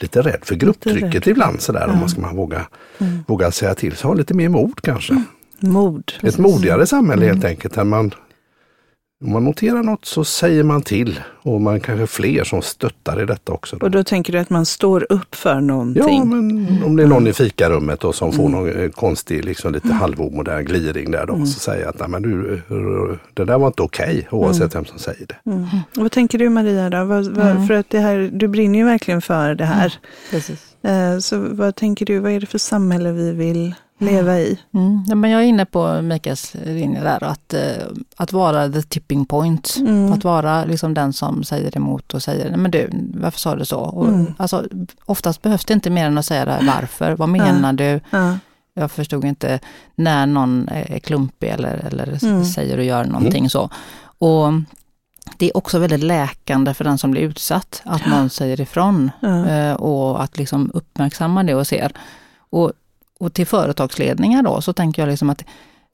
[SPEAKER 2] lite rädd för grupptrycket
[SPEAKER 1] rädd.
[SPEAKER 2] ibland sådär. Om
[SPEAKER 1] Ja.
[SPEAKER 2] man ska man våga,
[SPEAKER 1] Mm.
[SPEAKER 2] våga säga till. Så ha lite mer mod kanske.
[SPEAKER 1] Mod.
[SPEAKER 2] Ett modigare samhälle
[SPEAKER 1] Mm.
[SPEAKER 2] helt enkelt. Där man, om man noterar något så säger man till. Och man kanske fler som stöttar i detta också. Då.
[SPEAKER 1] Och då tänker du att man står upp för någonting?
[SPEAKER 2] Ja, men om det är någon i fikarummet och som får
[SPEAKER 1] Mm.
[SPEAKER 2] någon eh, konstig, liksom lite halvomodern gliring där då.
[SPEAKER 1] Mm.
[SPEAKER 2] Så säger jag att Nej, men du, eh, det där var inte okej oavsett vem som säger det.
[SPEAKER 1] Mm. Och Vad tänker du Maria då? Vad,
[SPEAKER 3] Mm.
[SPEAKER 1] För att det här, du brinner ju verkligen för det här.
[SPEAKER 3] Precis.
[SPEAKER 1] Eh, Så vad tänker du, vad är det för samhälle vi vill leva i?
[SPEAKER 3] Mm. Ja, men jag är inne på Mikaels linje där, att, eh, att vara the tipping point.
[SPEAKER 1] Mm.
[SPEAKER 3] Att vara liksom den som säger emot och säger, nej men du, varför sa du så? Och,
[SPEAKER 1] Mm.
[SPEAKER 3] alltså, oftast behövs det inte mer än att säga det här, varför, vad menar du?
[SPEAKER 1] Ja.
[SPEAKER 3] Jag förstod inte när någon är klumpig eller, eller
[SPEAKER 1] Mm.
[SPEAKER 3] säger och gör någonting så. Och det är också väldigt läkande för den som blir utsatt, att någon säger ifrån
[SPEAKER 1] Ja.
[SPEAKER 3] eh, och att liksom uppmärksamma det och ser. Och, och till företagsledningar då så tänker jag liksom att,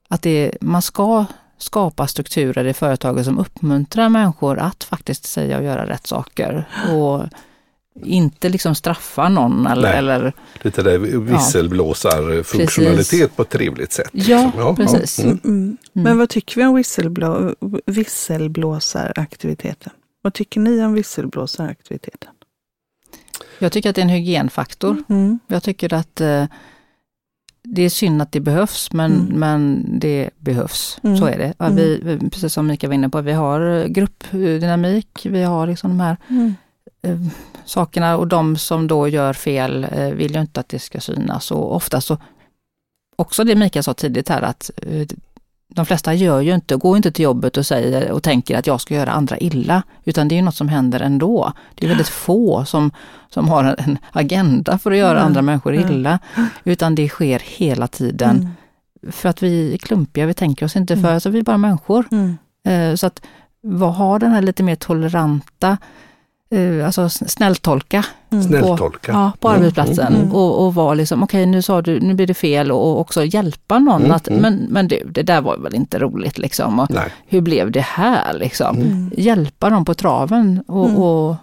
[SPEAKER 3] att det, man ska skapa strukturer i företaget som uppmuntrar människor att faktiskt säga och göra rätt saker. Och inte liksom straffa någon eller,
[SPEAKER 2] Nej.
[SPEAKER 3] eller
[SPEAKER 2] Lite där visselblåsarfunktionalitet på ett trevligt sätt.
[SPEAKER 3] Ja,
[SPEAKER 2] liksom.
[SPEAKER 3] precis.
[SPEAKER 2] Mm.
[SPEAKER 1] Mm. Men vad tycker vi om visselblå, visselblåsaraktiviteten? Vad tycker ni om visselblåsaraktiviteten?
[SPEAKER 3] jag tycker att det är en hygienfaktor.
[SPEAKER 1] Mm.
[SPEAKER 3] Jag tycker att eh, det är synd att det behövs, men,
[SPEAKER 1] Mm.
[SPEAKER 3] men det behövs.
[SPEAKER 1] Mm.
[SPEAKER 3] Så är det. Ja, vi, vi- precis som Mikael var inne på, vi har gruppdynamik, vi har liksom de här
[SPEAKER 1] Mm.
[SPEAKER 3] eh, sakerna och de som då gör fel eh, vill ju inte att det ska synas och ofta så, också det Mikael sa tidigt här att eh, de flesta gör ju inte, går inte till jobbet och säger och tänker att jag ska göra andra illa, utan det är ju något som händer ändå. Det är väldigt få som, som har en- en agenda för att göra
[SPEAKER 1] Mm.
[SPEAKER 3] andra människor
[SPEAKER 1] Mm.
[SPEAKER 3] illa, utan det sker hela tiden.
[SPEAKER 1] Mm.
[SPEAKER 3] För att vi är klumpiga, vi tänker oss inte
[SPEAKER 1] Mm.
[SPEAKER 3] för, så vi är bara människor.
[SPEAKER 1] Mm.
[SPEAKER 3] Eh, Så att vad har den här lite mer toleranta eh, alltså snälltolka.
[SPEAKER 2] Mm. Snälltolka.
[SPEAKER 3] På, ja, på arbetsplatsen mm. och, och vara liksom, okej okay, nu sa du, nu blir det fel och, och också hjälpa någon mm. att, men, men du, det där var väl inte roligt liksom. Och hur blev det här liksom? Mm. Hjälpa dem på traven och, mm. och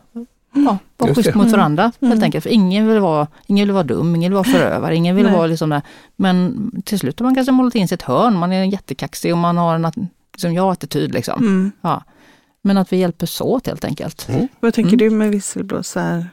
[SPEAKER 3] ja, vara schysst mot varandra mm. helt enkelt. För ingen vill, vara, ingen vill vara dum, ingen vill vara förövare, ingen vill vara liksom det. Men till slut har man kanske målat in sig ett hörn, man är jättekaxig och man har en liksom jag-attityd. Liksom. Mm. Ja. Men att vi hjälps åt helt enkelt.
[SPEAKER 1] Mm. Vad tänker mm. du med visselblåsare?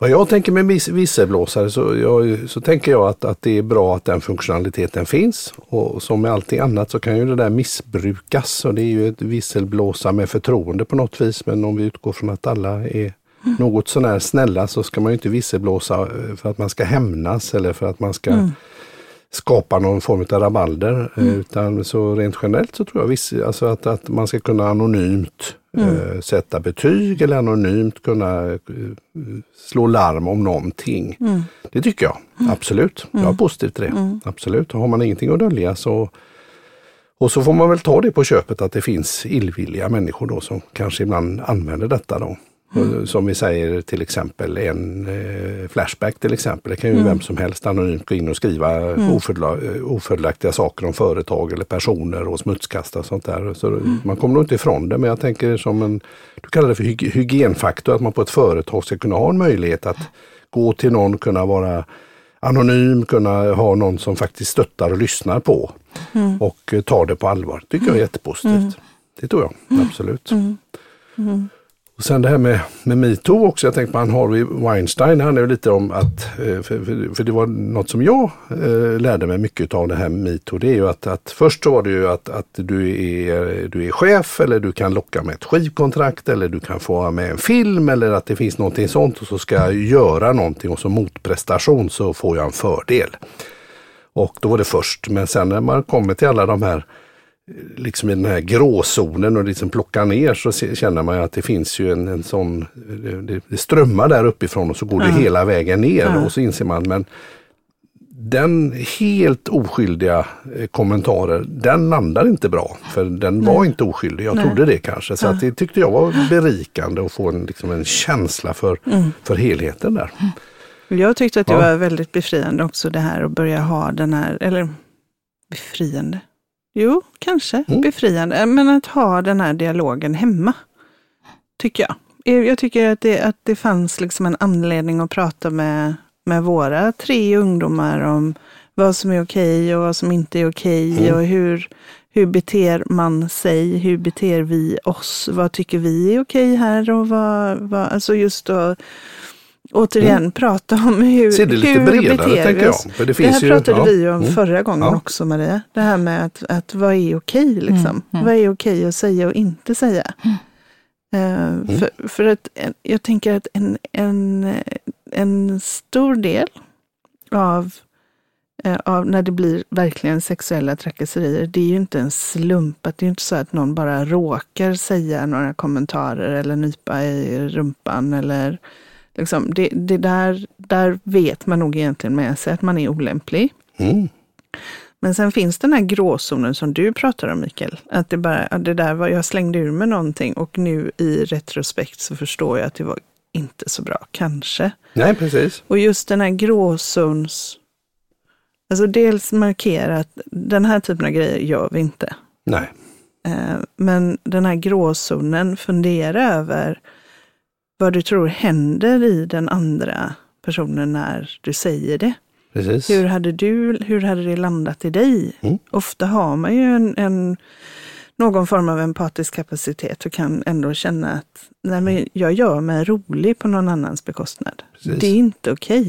[SPEAKER 2] Vad jag tänker med visselblåsare så, jag, så tänker jag att, att det är bra att den funktionaliteten finns. Och som med allting annat så kan ju det där missbrukas. Och det är ju ett visselblåsa med förtroende på något vis. Men om vi utgår från att alla är mm. något sånär snälla så ska man ju inte visselblåsa för att man ska hämnas eller för att man ska mm skapa någon form av rabalder. Eh, mm. Utan så rent generellt så tror jag viss, alltså att, att man ska kunna anonymt mm. eh, sätta betyg eller anonymt kunna eh, slå larm om någonting. Mm. Det tycker jag, mm. absolut. Jag är mm. positiv till det. Mm. Absolut, har man ingenting att dölja så och så får man väl ta det på köpet att det finns illvilliga människor då som kanske ibland använder detta då. Mm. Som vi säger till exempel en eh, Flashback till exempel. Det kan ju mm. vem som helst anonymt gå in och skriva mm. ofördelaktiga saker om företag eller personer och smutskasta och sånt där. Så mm. Man kommer nog inte ifrån det men jag tänker som en, du kallar det för hyg hygienfaktor, att man på ett företag ska kunna ha en möjlighet att gå till någon, kunna vara anonym, kunna ha någon som faktiskt stöttar och lyssnar på mm. och eh, tar det på allvar. Det tycker jag är jättepositivt. Mm. Det tror jag, absolut. Och sen det här med, med metoo också. Jag tänkte på han Harvey Weinstein. Han är lite om att, eh, för, för, det var något som jag eh, lärde mig mycket av det här med metoo. Det är ju att, att först så var det ju att, att du, är, du är chef eller du kan locka med ett skivkontrakt eller du kan få med en film eller att det finns någonting sånt och så ska jag göra någonting och som motprestation så får jag en fördel. Och då var det först. Men sen när man kommer till alla de här liksom i den här gråzonen och liksom plockar ner så känner man att det finns ju en, en sån, det, det strömmar där uppifrån och så går det hela vägen ner ja. och så inser man men den helt oskyldiga eh, kommentaren, den landar inte bra. För den var inte oskyldig, jag Nej. trodde det kanske. Så det tyckte jag var berikande att få en, liksom en känsla för, mm. för helheten där.
[SPEAKER 1] Jag tyckte att det ja. var väldigt befriande också det här att börja ha den här, eller befriande, Jo, kanske mm. befriande. Men att ha den här dialogen hemma, tycker jag. Jag tycker att det, att det fanns liksom en anledning att prata med, med våra tre ungdomar om vad som är okej och vad som inte är okej mm. och hur, hur beter man sig, hur beter vi oss, vad tycker vi är okej här och vad, vad alltså just att återigen mm. prata om hur,
[SPEAKER 2] Se det lite bredare, tänker jag.
[SPEAKER 1] För det, finns det här pratade ju, vi om mm. förra gången ja. också Maria. Det här med att, att vad är okej liksom? Mm. mm. Vad är okej att säga och inte säga? Uh, för, för att jag tänker att en, en, en stor del av, uh, av när det blir verkligen sexuella trakasserier, det är ju inte en slump. Att det är inte så att någon bara råkar säga några kommentarer eller nypa i rumpan eller Liksom, det, det där, där vet man nog egentligen med sig att man är olämplig. Mm. Men sen finns den här gråzonen som du pratar om Mikael. Att det, bara, det där var, jag slängde ur mig någonting och nu i retrospekt så förstår jag att det var inte så bra, kanske.
[SPEAKER 2] Nej, precis.
[SPEAKER 1] Och just den här gråzons... Alltså dels markera att den här typen av grejer gör vi inte.
[SPEAKER 2] Nej.
[SPEAKER 1] Eh, men den här gråzonen, fundera över vad du tror händer i den andra personen när du säger det.
[SPEAKER 2] Precis.
[SPEAKER 1] Hur hade, du, hur hade det landat i dig? Mm. Ofta har man ju en, en, någon form av empatisk kapacitet och kan ändå känna att nej, men jag gör mig rolig på någon annans bekostnad. Precis. Det är inte okej.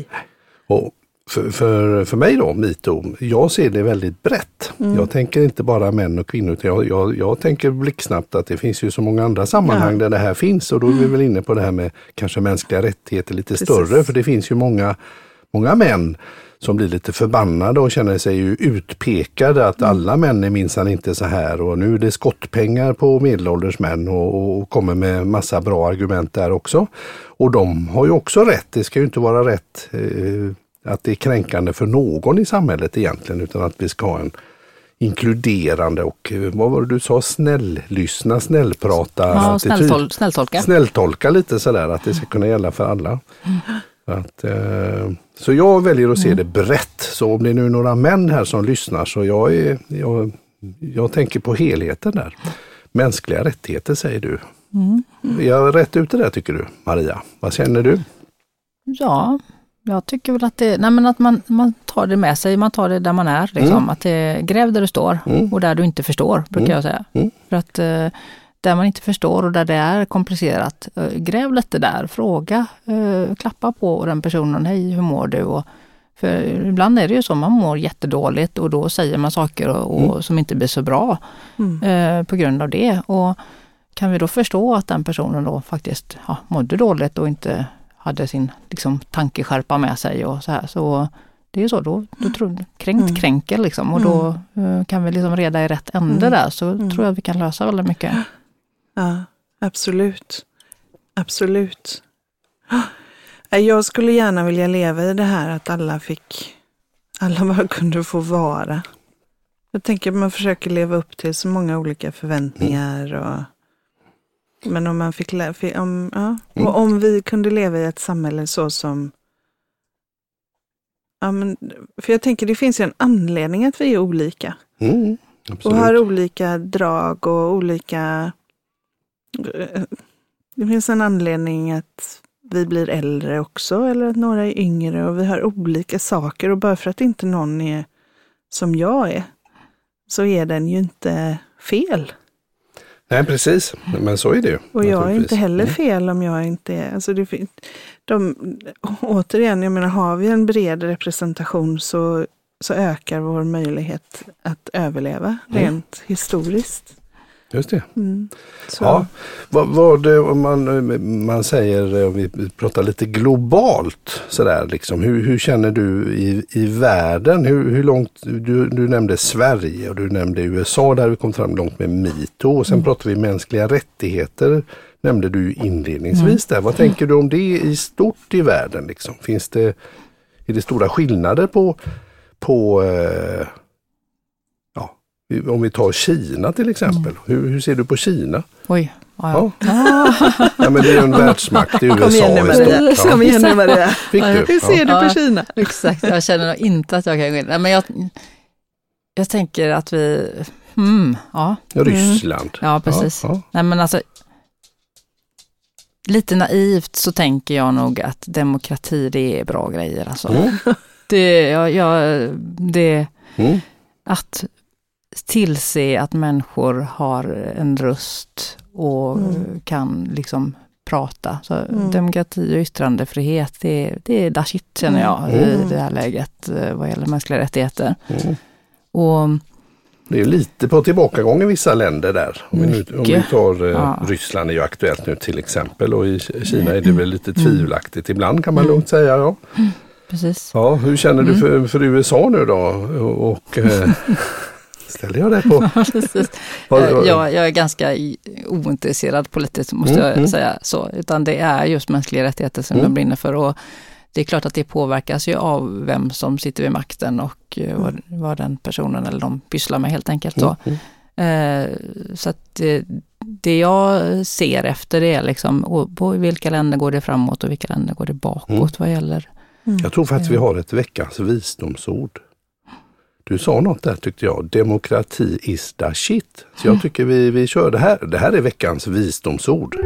[SPEAKER 2] Okay för, för, för mig då, metoo, jag ser det väldigt brett. Mm. Jag tänker inte bara män och kvinnor, utan jag, jag, jag tänker blixtsnabbt att det finns ju så många andra sammanhang ja. där det här finns och då är vi väl inne på det här med kanske mänskliga rättigheter lite Precis. större, för det finns ju många, många män som blir lite förbannade och känner sig ju utpekade att mm. alla män är minsann inte så här och nu är det skottpengar på medelålders män och, och, kommer med massa bra argument där också. Och de har ju också rätt, det ska ju inte vara rätt eh, att det är kränkande för någon i samhället egentligen utan att vi ska ha en inkluderande och eh, vad var det du sa, snälllyssna, snällprata.
[SPEAKER 3] Ja, snälltol snälltolka.
[SPEAKER 2] Snälltolka lite sådär, att det ska kunna gälla för alla. Att, eh, så jag väljer att se det brett. Så om det är nu några män här som lyssnar så jag, är, jag, jag tänker på helheten där. Mänskliga rättigheter säger du. Är jag rätt ute där tycker du, Maria? Vad känner du?
[SPEAKER 3] Ja, jag tycker väl att det, nej men att man, man tar det med sig, man tar det där man är. Liksom.
[SPEAKER 2] Mm.
[SPEAKER 3] Att det, gräv där du står
[SPEAKER 2] Mm.
[SPEAKER 3] och där du inte förstår, brukar
[SPEAKER 2] Mm.
[SPEAKER 3] jag säga.
[SPEAKER 2] Mm.
[SPEAKER 3] För att eh, där man inte förstår och där det är komplicerat, eh, gräv lite där, fråga, eh, klappa på den personen, hej hur mår du? Och, för ibland är det ju så, man mår jättedåligt och då säger man saker och, och,
[SPEAKER 2] Mm.
[SPEAKER 3] som inte blir så bra på grund av det. Och kan vi då förstå att den personen då faktiskt ja, mådde dåligt och inte hade sin liksom, tankeskärpa med sig och så här. Så det är ju så, då, då tror, kränkt
[SPEAKER 1] Mm.
[SPEAKER 3] kränker liksom och då eh, kan vi liksom reda i rätt ände
[SPEAKER 1] Mm.
[SPEAKER 3] där så
[SPEAKER 1] Mm.
[SPEAKER 3] tror jag vi kan lösa väldigt mycket.
[SPEAKER 1] Ja, absolut. Absolut. Nej, Jag skulle gärna vilja leva i det här att alla fick, alla bara kunde få vara. Jag tänker att man försöker leva upp till så många olika förväntningar. Och, men om man fick, lä- fi- om, ja,
[SPEAKER 2] Mm.
[SPEAKER 1] och om vi kunde leva i ett samhälle så som Ja, men, för jag tänker det finns ju en anledning att vi är olika.
[SPEAKER 2] Mm,
[SPEAKER 1] Och har olika drag och olika... Det finns en anledning att vi blir äldre också eller att några är yngre och vi har olika saker och bara för att inte någon är som jag är så är den ju inte fel.
[SPEAKER 2] Nej precis, men så är det ju.
[SPEAKER 1] Och jag är inte heller
[SPEAKER 2] Mm.
[SPEAKER 1] fel om jag inte är... Alltså det, de, återigen, jag menar har vi en bred representation så, så ökar vår möjlighet att överleva
[SPEAKER 2] Mm.
[SPEAKER 1] rent historiskt.
[SPEAKER 2] Just det.
[SPEAKER 1] Mm.
[SPEAKER 2] Ja, vad, vad om man, man säger, om vi pratar lite globalt sådär liksom, hur, hur känner du i, i världen? Hur, hur långt, du, du nämnde Sverige och du nämnde USA där vi kom fram långt med metoo och sen
[SPEAKER 1] Mm.
[SPEAKER 2] pratar vi mänskliga rättigheter nämnde du inledningsvis där. Vad tänker du om det i stort i världen? Liksom? Finns det, är det stora skillnader på, på eh, om vi tar Kina till exempel. Hur, hur ser du på Kina?
[SPEAKER 3] Oj. Ja, ja.
[SPEAKER 2] Ja. Ja men det är ju en (laughs) världsmakt, det är USA
[SPEAKER 1] Kom igen nu
[SPEAKER 2] i
[SPEAKER 1] Maria,
[SPEAKER 2] stort.
[SPEAKER 1] kom
[SPEAKER 2] Ja.
[SPEAKER 1] igen nu Maria.
[SPEAKER 2] Fick du?
[SPEAKER 1] Hur ser
[SPEAKER 2] Ja.
[SPEAKER 1] du på
[SPEAKER 3] Ja.
[SPEAKER 1] Kina? (laughs)
[SPEAKER 3] Exakt, jag känner nog inte att jag kan gå in. Nej, men jag, jag tänker att vi, mm, ja,
[SPEAKER 2] Ryssland.
[SPEAKER 3] ja precis.
[SPEAKER 2] Ja,
[SPEAKER 3] Nej men alltså, lite naivt så tänker jag nog att demokrati det är bra grejer alltså.
[SPEAKER 2] ja. Mm.
[SPEAKER 3] Det, jag, jag, det,
[SPEAKER 2] Mm.
[SPEAKER 3] att tillse att människor har en röst och
[SPEAKER 1] Mm.
[SPEAKER 3] kan liksom prata. Så
[SPEAKER 1] Mm.
[SPEAKER 3] Demokrati och yttrandefrihet, det, det är da shit känner jag i
[SPEAKER 2] Mm.
[SPEAKER 3] det här läget eh, vad gäller mänskliga rättigheter.
[SPEAKER 2] Mm.
[SPEAKER 3] Och
[SPEAKER 2] Det är lite på tillbakagång i vissa länder där. Om vi, nu, om vi tar eh,
[SPEAKER 3] Ja.
[SPEAKER 2] Ryssland är ju aktuellt nu till exempel och i Kina är det väl lite
[SPEAKER 3] Mm.
[SPEAKER 2] tvivelaktigt ibland kan man
[SPEAKER 3] Mm.
[SPEAKER 2] lugnt säga. Ja.
[SPEAKER 3] precis.
[SPEAKER 2] Ja, hur känner du
[SPEAKER 3] Mm.
[SPEAKER 2] för, för USA nu då? Och, och eh, (laughs) ställer jag det på? (laughs) Vad-
[SPEAKER 3] Eh, Jag, jag är ganska ointresserad politiskt måste
[SPEAKER 2] Mm,
[SPEAKER 3] jag
[SPEAKER 2] mm.
[SPEAKER 3] säga så, utan det är just mänskliga rättigheter som
[SPEAKER 2] Mm.
[SPEAKER 3] jag brinner för. Och det är klart att det påverkas ju av vem som sitter vid makten och eh, vad, vad den personen eller de pysslar med helt enkelt. Så.
[SPEAKER 2] Mm.
[SPEAKER 3] Eh, så att det, det jag ser efter det är liksom, på vilka länder går det framåt och vilka länder går det bakåt
[SPEAKER 2] Mm.
[SPEAKER 3] vad gäller
[SPEAKER 2] Jag tror faktiskt vi har ett veckans visdomsord. Du sa något där tyckte jag, demokrati is the shit. Så jag tycker vi, vi kör det här. Det här är veckans visdomsord.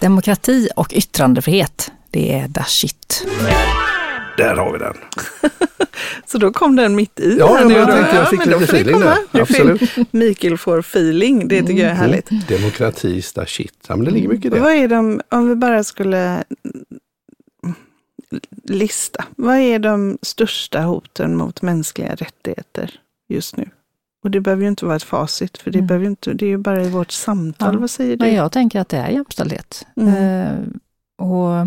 [SPEAKER 3] demokrati och yttrandefrihet. Det är da shit.
[SPEAKER 2] Där har vi den. (laughs)
[SPEAKER 1] Så då kom den mitt i.
[SPEAKER 2] Ja,
[SPEAKER 1] här
[SPEAKER 2] jag
[SPEAKER 1] nu
[SPEAKER 2] tänkte jag fick
[SPEAKER 1] då
[SPEAKER 2] lite feeling där. Absolut.
[SPEAKER 1] Mikael får feeling, det tycker jag är härligt.
[SPEAKER 2] Demokrati is the shit. Ja, men det ligger mycket i det.
[SPEAKER 1] Vad är de, om vi bara skulle lista, vad är de största hoten mot mänskliga rättigheter just nu? Och det behöver ju inte vara ett facit, för det,
[SPEAKER 3] Mm.
[SPEAKER 1] behöver inte, det är ju bara i vårt samtal.
[SPEAKER 3] Ja,
[SPEAKER 1] Vad säger du?
[SPEAKER 3] Men jag tänker att det är jämställdhet.
[SPEAKER 1] Mm.
[SPEAKER 3] Eh, och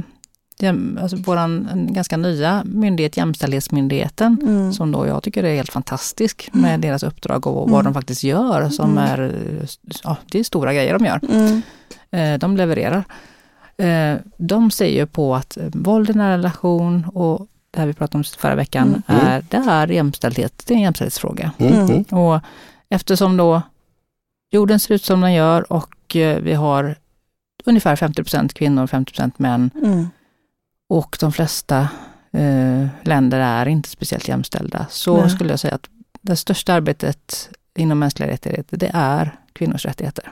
[SPEAKER 3] alltså en ganska nya myndighet, Jämställdhetsmyndigheten,
[SPEAKER 1] Mm.
[SPEAKER 3] som då jag tycker är helt fantastisk med deras uppdrag och vad
[SPEAKER 1] Mm.
[SPEAKER 3] de faktiskt gör, som
[SPEAKER 1] Mm.
[SPEAKER 3] är, ja, det är stora grejer de gör.
[SPEAKER 1] Mm.
[SPEAKER 3] Eh, de levererar. Eh, de ser ju på att eh, våld i nära relation och det här vi pratade om förra veckan,
[SPEAKER 2] Mm.
[SPEAKER 3] är, det är jämställdhet, det är en jämställdhetsfråga.
[SPEAKER 2] Mm.
[SPEAKER 1] Mm.
[SPEAKER 2] Mm.
[SPEAKER 3] Och eftersom då jorden ser ut som den gör och eh, vi har ungefär 50% kvinnor, 50% män
[SPEAKER 1] Mm.
[SPEAKER 3] och de flesta eh, länder är inte speciellt jämställda, så
[SPEAKER 1] Nej.
[SPEAKER 3] skulle jag säga att det största arbetet inom mänskliga rättigheter, det är kvinnors rättigheter.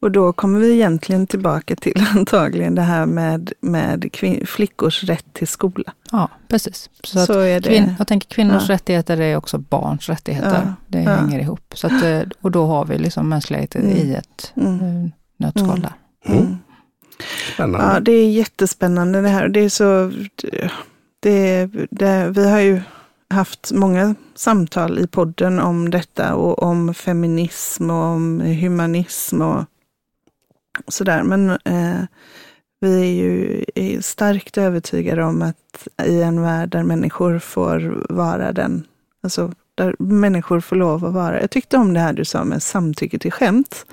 [SPEAKER 1] Och då kommer vi egentligen tillbaka till (laughs) antagligen det här med, med flickors rätt till skola.
[SPEAKER 3] Ja, precis. Så att
[SPEAKER 1] Så är det.
[SPEAKER 3] Kvin, jag tänker kvinnors
[SPEAKER 1] Ja.
[SPEAKER 3] rättigheter är också barns rättigheter.
[SPEAKER 1] Ja,
[SPEAKER 3] Det
[SPEAKER 1] ja.
[SPEAKER 3] hänger ihop. Så att, eh, och då har vi liksom mänskliga rättigheter
[SPEAKER 1] Mm.
[SPEAKER 3] i ett
[SPEAKER 1] Mm.
[SPEAKER 3] eh, nötskal där.
[SPEAKER 2] Mm. Spännande.
[SPEAKER 1] Ja, det är jättespännande det här. Det är så, det, det, vi har ju haft många samtal i podden om detta och om feminism och om humanism och sådär. Men eh, vi är ju är starkt övertygade om att i en värld där människor får vara den, alltså där människor får lov att vara. Jag tyckte om det här du sa med samtycke till skämt.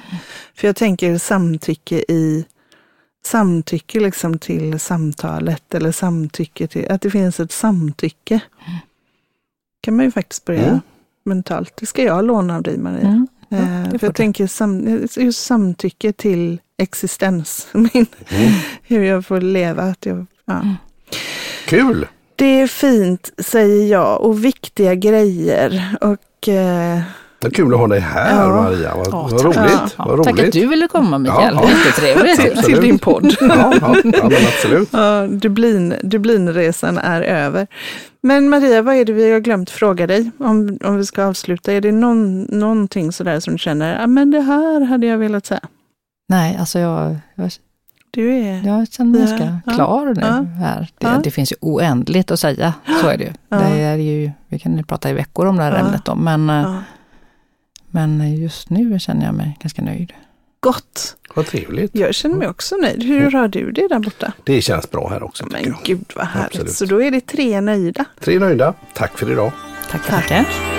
[SPEAKER 1] För jag tänker samtycke i samtycke liksom till samtalet eller samtycke till, att det finns ett samtycke kan man ju faktiskt börja
[SPEAKER 2] Mm.
[SPEAKER 1] mentalt. Det ska jag låna av dig Maria.
[SPEAKER 3] Mm. Ja,
[SPEAKER 1] Eh,
[SPEAKER 3] det
[SPEAKER 1] för jag
[SPEAKER 3] du.
[SPEAKER 1] tänker sam, just samtycke till existens. (laughs) Min,
[SPEAKER 2] Mm.
[SPEAKER 1] hur jag får leva. Att jag, ja.
[SPEAKER 3] Mm.
[SPEAKER 2] Kul!
[SPEAKER 1] Det är fint, säger jag, och viktiga grejer. Och eh,
[SPEAKER 2] Det är kul att ha dig här
[SPEAKER 1] Ja.
[SPEAKER 2] Maria. Vad,
[SPEAKER 3] Ja,
[SPEAKER 2] vad roligt.
[SPEAKER 3] Ja,
[SPEAKER 2] vad
[SPEAKER 3] tack att
[SPEAKER 2] roligt.
[SPEAKER 3] du ville komma Mikael.
[SPEAKER 2] Ja, ja.
[SPEAKER 3] Jättetrevligt.
[SPEAKER 1] till, din podd.
[SPEAKER 2] Ja, ja, ja men absolut.
[SPEAKER 1] Ja, Dublin, Dublinresan är över. Men Maria, vad är det vi har glömt fråga dig om, om vi ska avsluta? Är det någon, någonting sådär som du känner, ja men det här hade jag velat säga?
[SPEAKER 3] Nej, alltså jag, jag,
[SPEAKER 1] Du är...
[SPEAKER 3] jag känner mig ganska
[SPEAKER 1] ja,
[SPEAKER 3] klar nu
[SPEAKER 1] ja.
[SPEAKER 3] här. Det,
[SPEAKER 1] Ja.
[SPEAKER 3] det finns ju oändligt att säga, så är det ju. (gasps) Det är ju vi kan ju prata i veckor om det här ämnet då, men, eh, men just nu känner jag mig ganska nöjd.
[SPEAKER 1] Gott!
[SPEAKER 2] Vad trevligt.
[SPEAKER 1] Jag känner mig också nöjd. Hur har du det där borta?
[SPEAKER 2] Det känns bra här också.
[SPEAKER 1] Men
[SPEAKER 2] jag.
[SPEAKER 1] gud vad härligt.
[SPEAKER 2] Absolut.
[SPEAKER 1] Så då är det tre nöjda.
[SPEAKER 2] Tre nöjda. Tack för idag.
[SPEAKER 3] Tack, tackar.